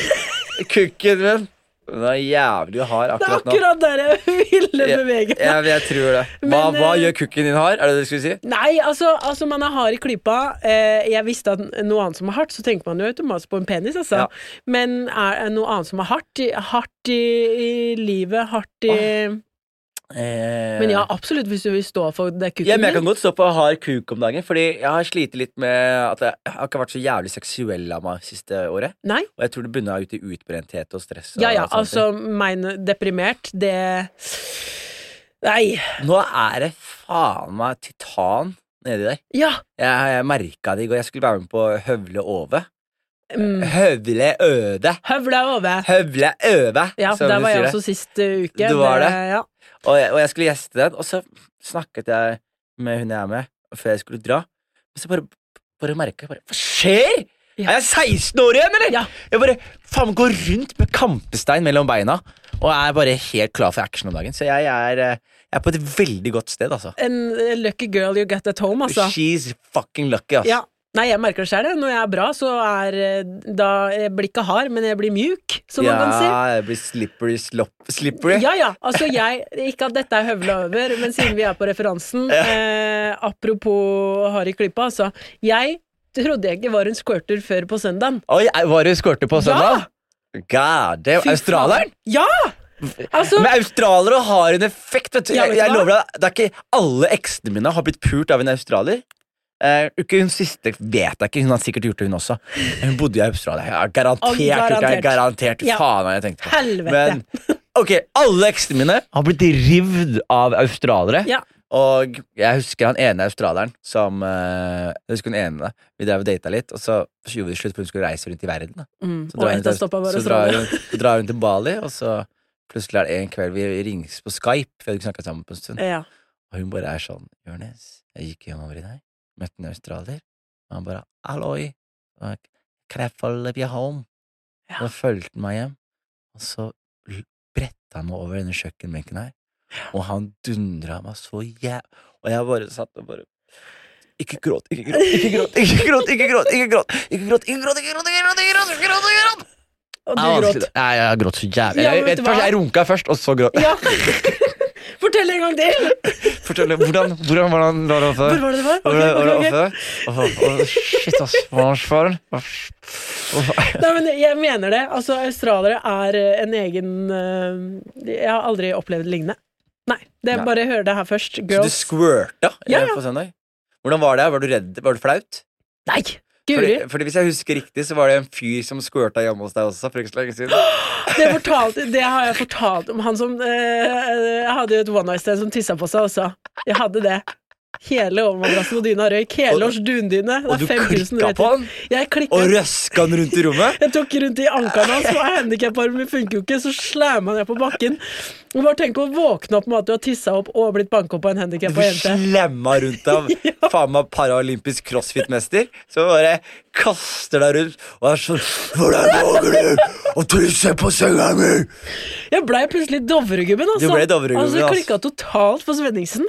Kuken min. Den er jævlig hard Det er akkurat nå. der jeg ville bevege meg. Jeg, jeg tror det. Hva, Men, hva eh, gjør kukken din hard? Er det det du skulle si? Nei, altså, altså man er hard i klypa. Eh, jeg visste at noe annet som er hardt, så tenker man jo automatisk på en penis, altså. Ja. Men er det noe annet som er hardt, hardt i, i livet, hardt i Eh, Men ja, absolutt, hvis du vil stå for det kukken Ja, men jeg kan godt stå på hard kuk om dagen, fordi jeg har slitt litt med at jeg, jeg har ikke vært så jævlig seksuell av meg siste året. Nei? Og jeg tror det bunna ut i utbrenthet og stress. og Ja ja, altså, meg deprimert, det Nei. Nå er det faen meg titan nedi der. Ja. Jeg, jeg merka det i går. Jeg skulle være med på Høvle Ove. Mm. Høvle Øde. Høvle Øve. Høvle Øve, Ja, der var jeg også sist uh, uke. Du var det? Ja. Og jeg, og jeg skulle gjeste den, og så snakket jeg med hun jeg er med, før jeg skulle dra. Og så bare, bare merka jeg bare Hva skjer?! Ja. Er jeg 16 år igjen, eller?! Ja. Jeg bare faen går rundt med kampestein mellom beina og er bare helt klar for action om dagen. Så jeg er, eh, jeg er på et veldig godt sted, altså. En lucky girl you get at home, altså. She's fucking lucky, altså. Ja. Nei, jeg merker det sjøl. Når jeg er bra, så er eh, da Jeg blir ikke hard, men jeg blir mjuk, som man kan si. Ja, jeg blir slippery slop, slippery. Ja, ja. Altså, jeg Ikke at dette er høvla over, men siden vi er på referansen eh, Apropos hard i klippa, altså. Jeg trodde jeg ikke var en squirter før på søndagen. Oi, var du squirter på søndag? God damn. Australieren? Ja! Altså Men australiere har en effekt, vet du. Ja, jeg, jeg lover deg, det er ikke alle eksene mine har blitt pult av en australier. Eh, ikke hun siste vet jeg ikke, hun har sikkert gjort det, hun også. Hun bodde i Australia. Jeg har garantert oh, garantert. Garantert. Ja. Faen hva jeg tenkte på. Helvete. Men ok, alle eksene mine har blitt rivd av australiere. Ja. Og jeg husker han ene australieren som uh, Jeg husker hun ene Vi drev og data litt, og så gjorde vi slutt for hun skulle reise rundt i verden. Mm. Så drar hun så drar hun, så drar hun til Bali, og så plutselig er det en kveld vi ringes på Skype, vi hadde ikke snakka sammen på en stund. Ja. Og hun bare er sånn Jonis, jeg gikk hjemover i dag, møtte en australier, og han bare Halloi, can I follow you home? Ja. Og da fulgte han meg hjem, og så bretta han meg over denne kjøkkenbenken her, og han dundra meg så jæv... Og jeg bare satt og bare ikke gråt, ikke gråt, ikke gråt, ikke gråt, ikke gråt, ikke gråt, ikke gråt, ikke gråt, ikke gråt, ikke gråt, ikke gråt, ikke gråt, ikke gråt. Og er du gråt. Nei, jeg gråt så jævlig. Jeg, først, jeg runka først, og så gråt Ja. Fortell en gang til! Fortell, hvordan, hvordan var det var det Hvor var det det var? Var det, var det før? Shit, ass. Hva var det. Nei, men jeg mener det. Altså, australiere er eh, en egen eh, Jeg har aldri opplevd det lignende. Nei. det er Nei. Bare hør det her først. Så du squirta Ja, ja. på søndag? Hvordan var det? Var du redd? Var det flaut? Nei! Fordi, fordi Hvis jeg husker riktig, så var det en fyr som squirta hjemme hos deg også. For ikke så lenge siden Det, fortalte, det har jeg fortalt om. Han som eh, Jeg hadde jo et one night stand som tissa på seg også. Jeg hadde det. Hele overmadrassen og dyna røyk. Helårs dundyne. Det Og er du 5000 klikka på han, Jeg klikka. og røska han rundt i rommet. Jeg tok rundt i ankelen hans, og handikaparmen min funker jo ikke, så slæma han ned på bakken. Og bare tenk å våkne opp med at du har tissa opp og blitt banka opp av en Du handikappa jente. slemma rundt av faen meg paralympisk crossfit-mester, Så bare kaster deg rundt og er sånn 'Hvordan våger du å tisse på senga mi?' Jeg blei plutselig Dovregubben, altså. Du ble Dovregubben, altså, ass. Klikka totalt på Svenningsen.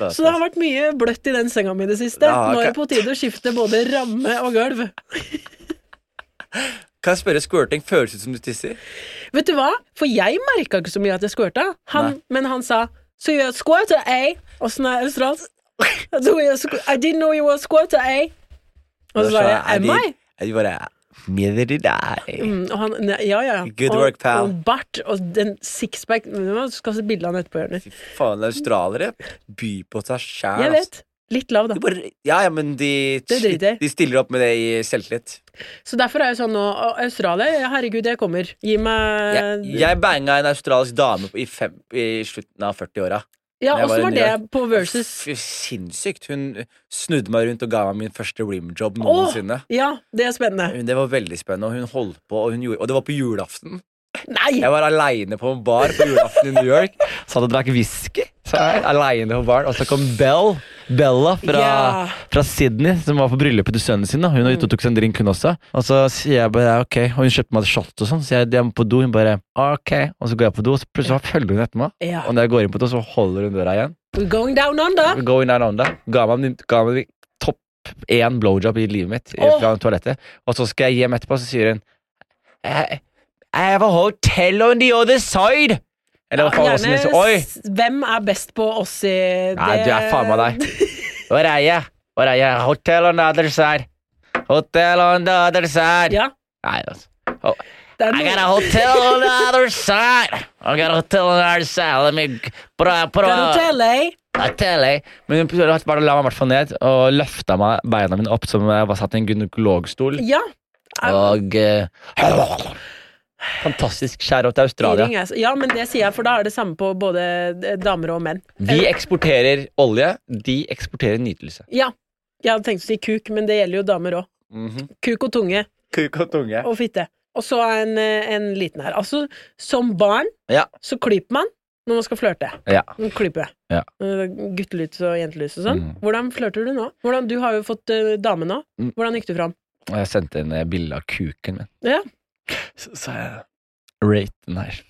Så det har vært mye bløtt i den senga mi i det siste. Ja, Nå er det på tide å skifte både ramme og gulv. Kan jeg spørre, squirting føles ut som du tisser? Vet du hva? For jeg merka ikke så mye at jeg squirta, han, men han sa So you're a squirter, eh? Åssen er australsk? I didn't know you were a squirter, eh? Og så bare Am I? Jeg bare Midler i deg. Mm, og han, ne, ja, ja. Good og, work, pal. Og bart og den sixpack Du skal se bilde av han etterpå, Jørnis. Fy faen, australiere byr på seg sjæl. Jeg vet. Litt lav, da. Bare, ja, ja, men de, de stiller opp med det i selvtillit. Så derfor er jo sånn nå «Å, Australia, herregud, jeg kommer. Gi meg Jeg, jeg banga en australsk dame i, fem, i slutten av 40-åra. Ja, jeg var var det på versus Sinnssykt. Hun snudde meg rundt og ga meg min første rimjob noensinne. Ja, det er spennende. Hun- Det var veldig spennende, og hun holdt på, og, hun gjorde, og det var på julaften. Nei! Jeg var aleine på en bar på julaften i New York. Satt og drakk whisky. Aleine Alene på baren. Og så kom Bell, Bella fra, yeah. fra Sydney, som var på bryllupet til sønnen sin. Da. Hun var ute og tok seg en drink, hun også. Og så sier jeg bare ok, og hun kjøpte meg et shot og sånn. Så jeg, jeg må på do. Hun bare ok. Og så går jeg på do, og så plutselig følger hun etter meg. Yeah. Og når jeg går inn på do, så holder hun døra igjen. We're going down under. Going down under. Ga meg, ga meg topp én blowjob i livet mitt oh. fra toalettet. Og så skal jeg hjem etterpå, så sier hun I, I have a hotel on the other side. Eller det som Gjerne liksom Oi! Hvem er best på oss i Nei, du er faen meg deg. Hvor er jeg? Hvor er jeg? Hotel on the other side. Hotel on the other side. Ja, Nei, altså. Oh. I got a hotel on the other side. I got a hotel on the other side. Let me bra, bra. Hotel, eh? Hotel, eh? Men hun bare la meg i ned og løfta meg beina mine opp som jeg var satt i en gynekologstol. Ja. Og eh, Fantastisk. Shout-out til Australia. Ring er- Ja, men det sier jeg, for da er det samme på både eh, damer og menn. Vi eksporterer olje, de eksporterer nytelse. Ja. Jeg hadde tenkt å si kuk, men det gjelder jo damer òg. Kuk og tunge Kuk og tunge. og fitte. Og så en, eh, en liten her. Altså, som barn Ja. så klyper man når man skal flørte. Ja. Man klyper. Ja. Guttelys og jentelys og sånn. Mm. Hvordan flørter du nå? Hvordan, du har jo fått eh, dame nå. Mm. Hvordan gikk du fram? Jeg sendte en bilde av kuken min. Ja. Så sa jeg Rate den her.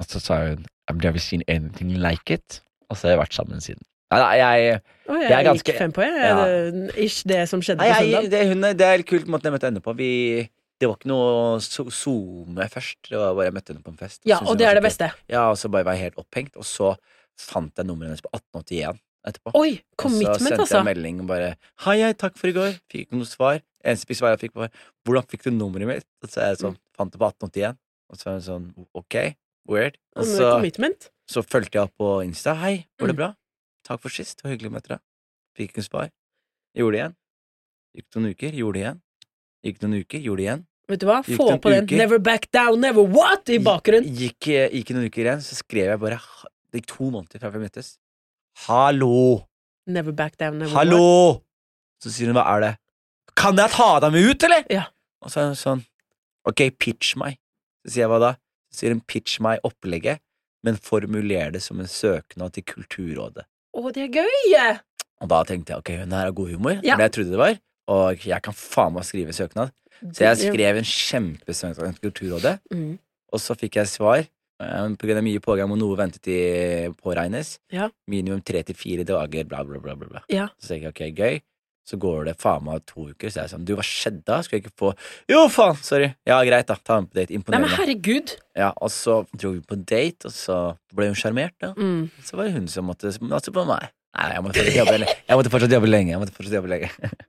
Og så sa hun I've never seen anything like it. Og så har jeg vært sammen siden. Nei, nei, jeg, jeg, Jeg er ganske- gikk fem på, jeg. Ja. Det- Ish, det som skjedde nei, på søndag. det, hun, det er helt kult måten jeg møtte henne på. Vi, det var ikke noe so- zoome først. Det var bare jeg møtte henne på en fest. Ja, og det er det beste. Ja, og så bare var jeg helt opphengt. Og så fant jeg nummeret hennes på 1881 etterpå. Oi! Og så sendte altså. jeg melding og bare Hei, hei, takk for i går. Fikk ikke noe svar. Eneste svar jeg fikk, var Hvordan fikk du nummeret mitt? Og så er jeg sånn, fant det på 1881. Og så er hun sånn Ok, weird. Og så, Commitment. så fulgte jeg opp på Insta. Hei, går det Mm. bra? Takk for sist. Det var hyggelig å møte deg. Fikk ikke noe svar. Gjorde det igjen. Gikk noen uker, gjorde det igjen. Gikk noen uker, gjorde det igjen. Vet du hva? Få på den uke? 'Never back down, never what' i bakgrunnen. Gikk, eh, gikk noen uker igjen, så skrev jeg bare Det gikk to måneder fra vi møttes. Hallo! Never back down, never. Hallo! Så sier hun, hva er det? Kan jeg ta dem ut, eller? Ja. Og så er hun sånn, ok, pitch meg. Så sier jeg, hva da? Så sier hun, pitch meg opplegget, men formuler det som en søknad til Kulturrådet. Å, det er gøy! Og da tenkte jeg, ok, hun her har god humor, Ja. det jeg trodde det var, og jeg kan faen meg skrive søknad. Så jeg skrev en kjempesøknad til Kulturrådet, Mm. og så fikk jeg svar. Eh, av mye pågang må noe ventet i påregnes. Ja. Minimum tre til fire dager, bla, bla, bla. bla. Ja. Så tenker jeg ok, gøy. Så går det faen meg to uker, så er jeg sånn Du, hva skjedde da? Skulle jeg ikke få Jo, faen! Sorry. Ja, greit, da. Ta med på date. Nei, men herregud. Ja, og så dro vi på date, og så ble hun sjarmert, da. Mm. Så var det hun som måtte Altså på meg. Nei, jeg måtte fortsatt jobbe, jeg måtte fortsatt jobbe lenge. Jeg måtte fortsatt jobbe lenge.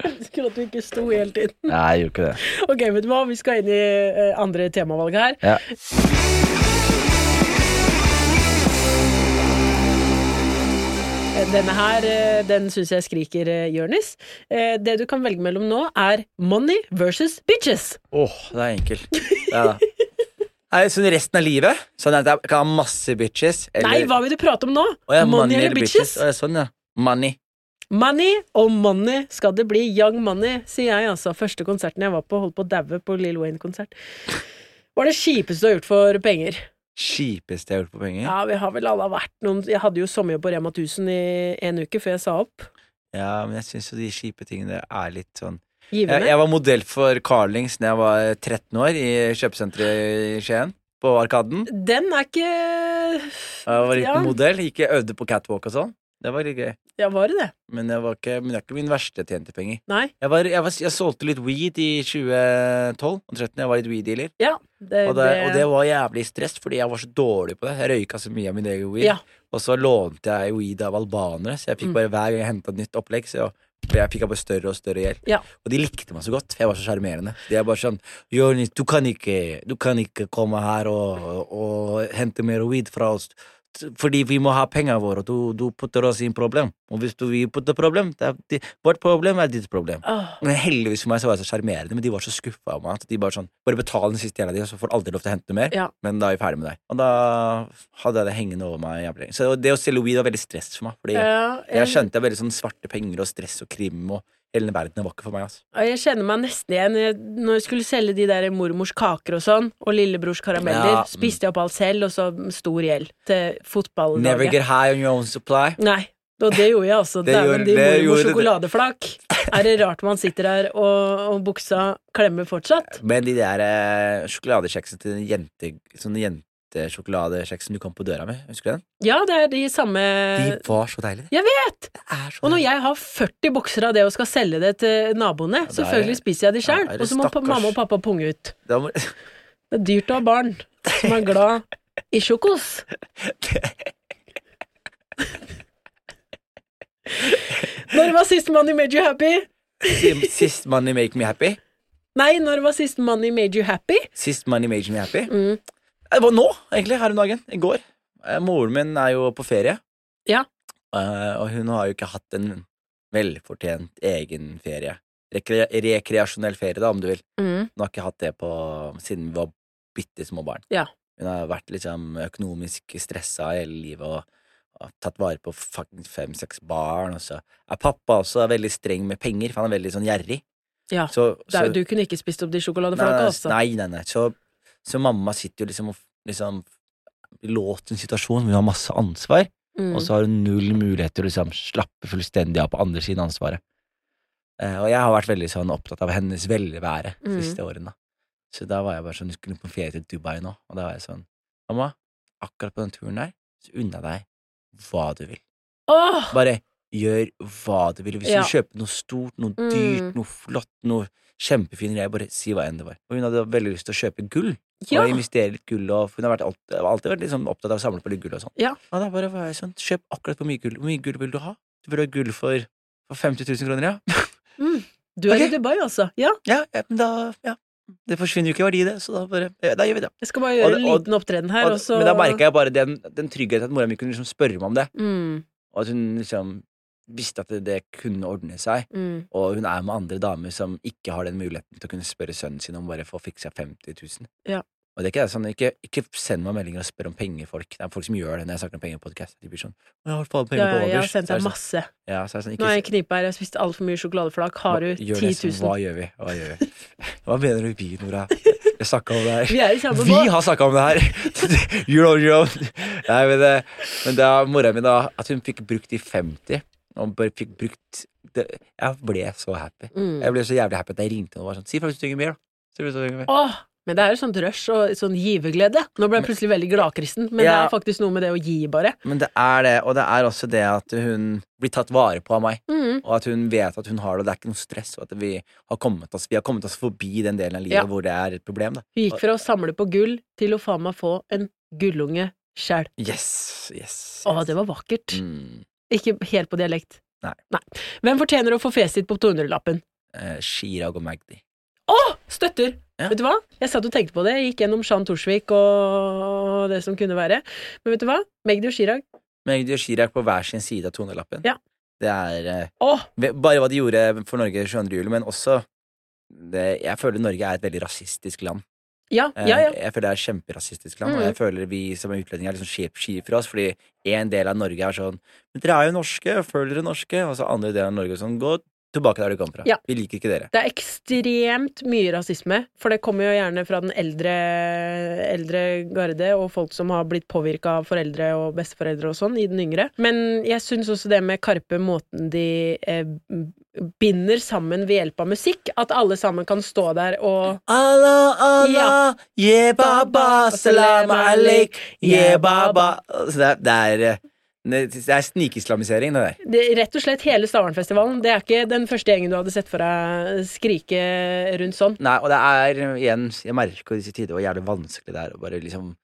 Jeg elsker at du ikke sto hele tiden. Nei, jeg gjorde ikke det. Ok, vet du hva? Vi skal inn i eh, andre temavalg her. Ja. Denne her, eh, den syns jeg skriker Jonis. Eh, det du kan velge mellom nå, er money versus bitches. Åh, det er enkelt. Ja. Nei, sånn resten av livet? Sånn at jeg kan ha masse bitches? Nei, hva vil du prate om nå? Oh, ja, money eller bitches? Å, ja, sånn, ja. Money. Money og money skal det bli. Young money, sier jeg altså. Første konserten jeg var på, holdt på å daue på Lill Wayne-konsert. Var det kjipeste du har gjort for penger. Kjipeste jeg har gjort på penger? Ja, vi har vel alle vært noen Jeg hadde jo sommerjobb på Rema 1000 i en uke før jeg sa opp. Ja, men jeg syns jo de kjipe tingene er litt sånn Givende. jeg, jeg var modell for Carlings da jeg var 13 år, i kjøpesenteret i Skien. På Arkaden. Den er ikke Jeg var liten Ja. modell, gikk jeg øvde på catwalk og sånn. Det var litt gøy. Ja, var det det? Men, det var ikke, men det er ikke min verste tjente penger. Nei? Jeg, var, jeg, var, jeg solgte litt weed i 2012 og 2013. Jeg var litt weed-dealer. Ja. Det, Og, det- og det var jævlig stress, fordi jeg var så dårlig på det. Jeg røyka så mye av min egen weed. Ja. Og så lånte jeg weed av albanere, så jeg fikk Mm. bare hver gang jeg henta et nytt opplegg, så jeg fikk bare større og større gjeld. Ja. Og de likte meg så godt, for jeg var så sjarmerende. De er bare sånn Jonis, du Du kan ikke komme her og, og hente mer weed fra oss. Fordi vi må ha pengene våre, du, du putter oss i en problem. Og hvis du vil putte problem, det det, vårt problem er ditt problem. Oh. Men heldigvis for meg så var jeg så sjarmerende, men de var så skuffa av meg at de bare sånn Bare betal den siste gjelda di, så får aldri lov til å hente noe mer. Ja. Men da er vi ferdig med deg. Og da hadde jeg det hengende over meg jævlig lenge. Så det å selge weed var veldig stress for meg. Fordi ja, jeg skjønte jeg veldig sånn svarte penger og stress og krim og hele den verdenen vakker for meg. Altså. Jeg kjenner meg nesten igjen Når jeg skulle selge de der mormors kaker og sånn, og lillebrors karameller, Ja, mm. spiste jeg opp alt selv, og så stor gjeld til Never get high on your own supply. Nei, og det gjorde jeg også. Det Dæven, de mormors sjokoladeflak. Er det rart man sitter her og, og buksa klemmer fortsatt? Men de der eh, sjokoladekjeksene til jente, sånne jentesjokoladekjeks som du kom på døra med, husker du den? Ja, det er de samme De var så deilige. Jeg vet! Er Og når jeg har 40 bokser av det og skal selge det til naboene, er- selvfølgelig spiser jeg de sjøl, Ja, er og så må stakkars. mamma og pappa punge ut. Det, må- Det er dyrt å ha barn som er glad i sjokos. Når var sist Money Made You Happy? Sist money make me happy. Nei, når var sist Money Made You Happy? Sist money made me happy. Mm. Det var nå, egentlig, her om dagen. I går. Eh, Moren min er jo på ferie. Ja. Eh, og hun har jo ikke hatt en velfortjent egen ferie. Rekre rekreasjonell ferie, da, om du vil. Mm. Hun har ikke hatt det på, siden vi var bitte små barn. Ja. Hun har vært liksom økonomisk stressa hele livet og, og tatt vare på fem-seks barn. Og så er pappa også veldig streng med penger, for han er veldig sånn gjerrig. Ja. Så, er, du kunne ikke spist opp de sjokoladeflaka, altså. Nei, nei, nei. Så, så mamma sitter jo liksom og liksom låst i en situasjon hvor hun har masse ansvar, Mm. og så har hun null mulighet til å liksom slappe fullstendig av på andre siden av ansvaret. Eh, og jeg har vært veldig sånn opptatt av hennes velvære de Mm. siste årene. Så da var jeg bare sånn, hun skulle på ferie til Dubai nå, og da var jeg sånn, mamma, akkurat på den turen der, så unna deg hva du vil. Åh! Bare gjør hva du vil. Hvis Ja. du kjøper noe stort, noe Mm. dyrt, noe flott, noe kjempefint, bare si hva enn det var. Og hun hadde veldig lyst til å kjøpe gull, Ja. og investere litt gull, og hun har vært alltid, alltid vært liksom opptatt av å samle på litt gull og sånn. Ja. Og da bare var jeg sånn, kjøp akkurat hvor mye gull. Hvor mye gull vil du ha? Du vil ha gull for, for 50 000 kroner, ja? Mm. Du er okay. i Dubai, altså. Ja, ja, ja, men da, ja. Det forsvinner jo ikke verdi det, så da bare, ja, da gjør vi det. jeg skal bare gjøre og, en liten opptreden her, Og, og så Men da merka jeg bare den, den tryggheten at mora mi kunne liksom spørre meg om det, mm, og at hun liksom visste at det, det kunne ordne seg. mm. Og hun er med andre damer som ikke har den muligheten til å kunne spørre sønnen sin om bare få fiksa 50 000. Ja. Og det er ikke sånn, ikke, ikke send meg meldinger og spør om penger, folk. Det er folk som gjør det når jeg snakker om penger i podcast. De blir sånn Jeg har faen på overs. Ja, jeg har sendt er deg sånn- masse. Ja, så er det sånn, Nå ikke, er jeg i knipe her, jeg har spist altfor mye sjokoladeflak. Har du 10 det som- 000? Hva gjør vi? Hva gjør vi? Hva mener du vi, Nora? Jeg snakka om det her. Vi er Vi har snakka om det her! You're on your own. Nei, men, det, men da mora mi da At hun fikk brukt de 50, og bare fikk brukt det, Jeg ble så happy. Mm. Jeg ble så jævlig happy at jeg ringte og var sånn Si 50 stykker mer, da. Si 50 stykker mer. Åh, men det er jo sånt rush og sånn giverglede. Nå ble jeg plutselig veldig gladkristen, men det er faktisk noe med det å gi, bare. Men det er det, og det er også det at hun blir tatt vare på av meg. Mm. Og at hun vet at hun har det, og det er ikke noe stress. Og at vi har kommet oss, vi har kommet oss forbi den delen av livet Ja. hvor det er et problem. da Vi gikk fra å samle på gull til å faen meg få en gullunge sjæl. Yes, yes, Å, det var vakkert. mm. Ikke helt på dialekt. Nei. Hvem fortjener å få fjeset sitt på 200-lappen? eh, Chirag og Magdi. Å! Støtter! Ja. Vet du hva? Jeg satt og tenkte på det. Jeg gikk gjennom Shan Torsvik og det som kunne være. Men vet du hva? Magdi og Chirag. Magdi og Chirag på hver sin side av 200-lappen. Ja. Det er Å! bare hva de gjorde for Norge 22. juli, men også det, Jeg føler Norge er et veldig rasistisk land. Ja, Eh, ja, ja. Jeg føler det er et kjemperasistisk land, og Mm. jeg føler vi som er utlendinger er liksom skip ski for oss, fordi en del av Norge er sånn Men dere er jo norske, føler dere norske? Og så andre deler av Norge er sånn Gå tilbake der du kom fra. Ja. Vi liker ikke dere. Det er ekstremt mye rasisme, for det kommer jo gjerne fra den eldre, eldre garde, og folk som har blitt påvirka av foreldre og besteforeldre og sånn, i den yngre. Men jeg syns også det med Karpe, måten de eh, binder sammen ved hjelp av musikk, at alle sammen kan stå der og Allah, Allah, yeah, baba, salam aleik, yeah, baba Så det er, det er, eh, det er snikislamisering, det der. det, Rett og slett hele Stavernfestivalen. Det er ikke den første gjengen du hadde sett for deg skrike rundt sånn. Nei, og det er igjen Jeg merker i disse tider hvor jævlig vanskelig det er å bare liksom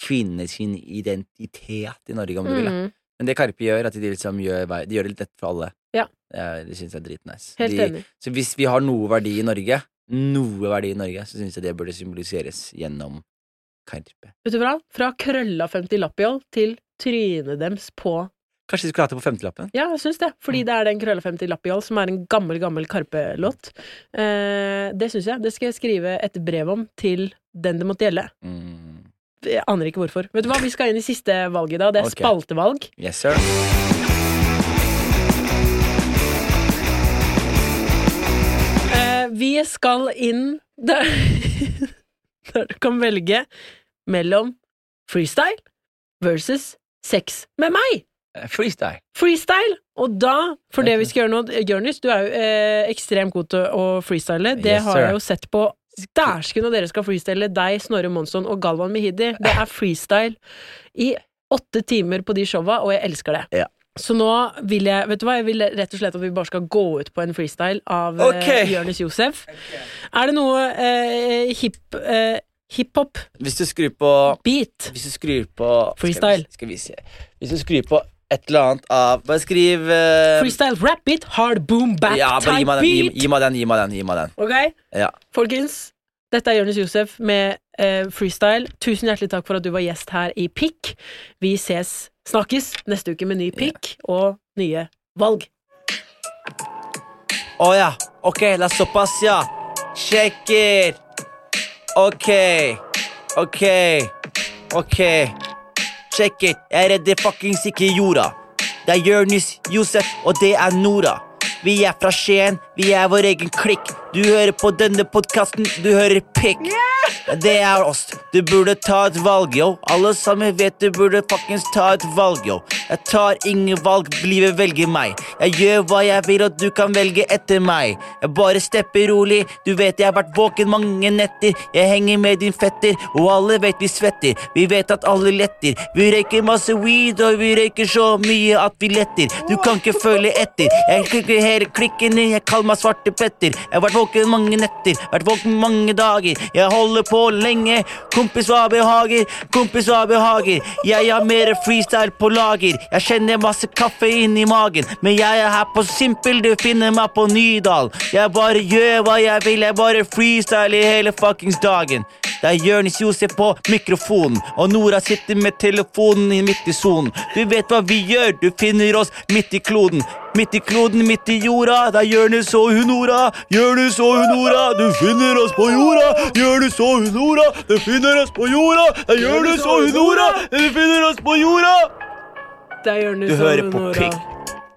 finne sin identitet i Norge, om du vil. Men det Karpe gjør, at de liksom gjør, de gjør det litt lett for alle. Ja. Det, det syns jeg er dritnice. Helt De, enig. så hvis vi har noe verdi i Norge, noe verdi i Norge, så syns jeg det burde symboliseres gjennom Karpe. Vet du hva? Fra krølla 50 lappjoll til trynet dems på Kanskje de skulle hatt det på femtelappen? Ja, jeg syns det. Fordi det er den Krølla 50 lapp i all, som er en gammel, gammel Karpe-låt. Eh, det syns jeg. Det skal jeg skrive et brev om til den det måtte gjelde. Mm. Jeg aner ikke hvorfor. Vet du hva, Vi skal inn i siste valget da. Det er Ok. spaltevalg. Yes, sir. Eh, vi skal inn der, der du kan velge mellom freestyle versus sex med meg. Eh, Freestyle. Freestyle! Og da, for det vi skal gjøre nå Jonis, du er jo eh, ekstremt god til å freestyle. Det Yes, har sir. jeg jo sett på Dæsken når dere skal freestyle deg, Snorre Monsson og Galvan Mehidi. Det er freestyle i åtte timer på de showa, og jeg elsker det. Ja. Så nå vil jeg Vet du hva, jeg vil rett og slett at vi bare skal gå ut på en freestyle av okay. eh, Jonis Josef. Er det noe eh, hip, eh, hiphop, Hvis du skrur på beat Hvis du skrur på Freestyle. Skal vi, skal vi se. Hvis du skrur på et eller annet av Bare skriv uh, Freestyle rap it, hard boom bap Ja, bare gi meg, den, gi, beat. gi meg den. Gi meg den. Gi meg den. Ok? Ja. Folkens, dette er Jonis Josef med uh, freestyle. Tusen hjertelig takk for at du var gjest her i Pikk. Vi ses, snakkes neste uke med ny pikk og nye valg. Å ja. Ok, la oss såpass, ja. Check it. Ok. Ok. Ok. It. Jeg redder fuckings ikke jorda. Det er Jonis Josef, og det er Nora. Vi er fra Skien, vi er vår egen klikk. Du hører på denne podkasten, du hører pikk. Det er oss. Du burde ta et valg, yo. Alle sammen vet du burde fuckings ta et valg, yo. Jeg tar ingen valg, livet velger meg. Jeg gjør hva jeg vil, og du kan velge etter meg. Jeg bare stepper rolig, du vet jeg har vært våken mange netter. Jeg henger med din fetter, og alle vet vi svetter. Vi vet at alle letter. Vi røyker masse weed, og vi røyker så mye at vi letter. Du kan ikke følge etter. Jeg klikker hele klikkene, jeg kaller meg Svarte Petter. Jeg har vært våken mange netter, vært våken mange dager. Jeg holder på lenge. Kompis, hva behager? Kompis, hva behager? Jeg har mer freestyle på lager. Jeg kjenner masse kaffe inni magen. Men jeg er her på Simpel, du finner meg på Nydal. Jeg bare gjør hva jeg vil, jeg bare freestyle i hele fuckings dagen. Det er Jonis Josef på mikrofonen, og Nora sitter med telefonen i midt i sonen. Du vet hva vi gjør, du finner oss midt i kloden. Midt i kloden, midt i jorda, det er Jonis og hun Nora. Jonis og hun Nora, du finner oss på jorda. Jonis og hun Nora, du finner oss på jorda. Det er Jonis og hun Nora, du finner oss på jorda. Det er Jonis Du hører på pikk.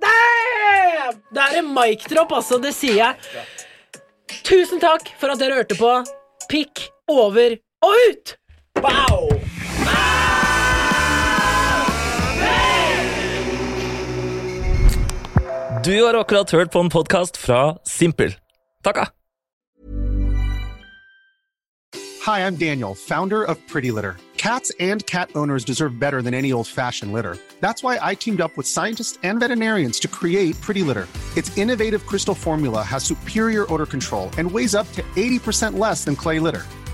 Damn! Det er en mic drop, altså. Det sier jeg. Tusen takk for at dere hørte på. Pikk over og ut! Wow! Du har akkurat hørt på en podkast fra Simpel. Takka! Hi, I'm Daniel, founder of Pretty Litter. Cats and cat owners deserve better than any old fashioned litter. That's why I teamed up with scientists and veterinarians to create Pretty Litter. Its innovative crystal formula has superior odor control and weighs up to 80% less than clay litter.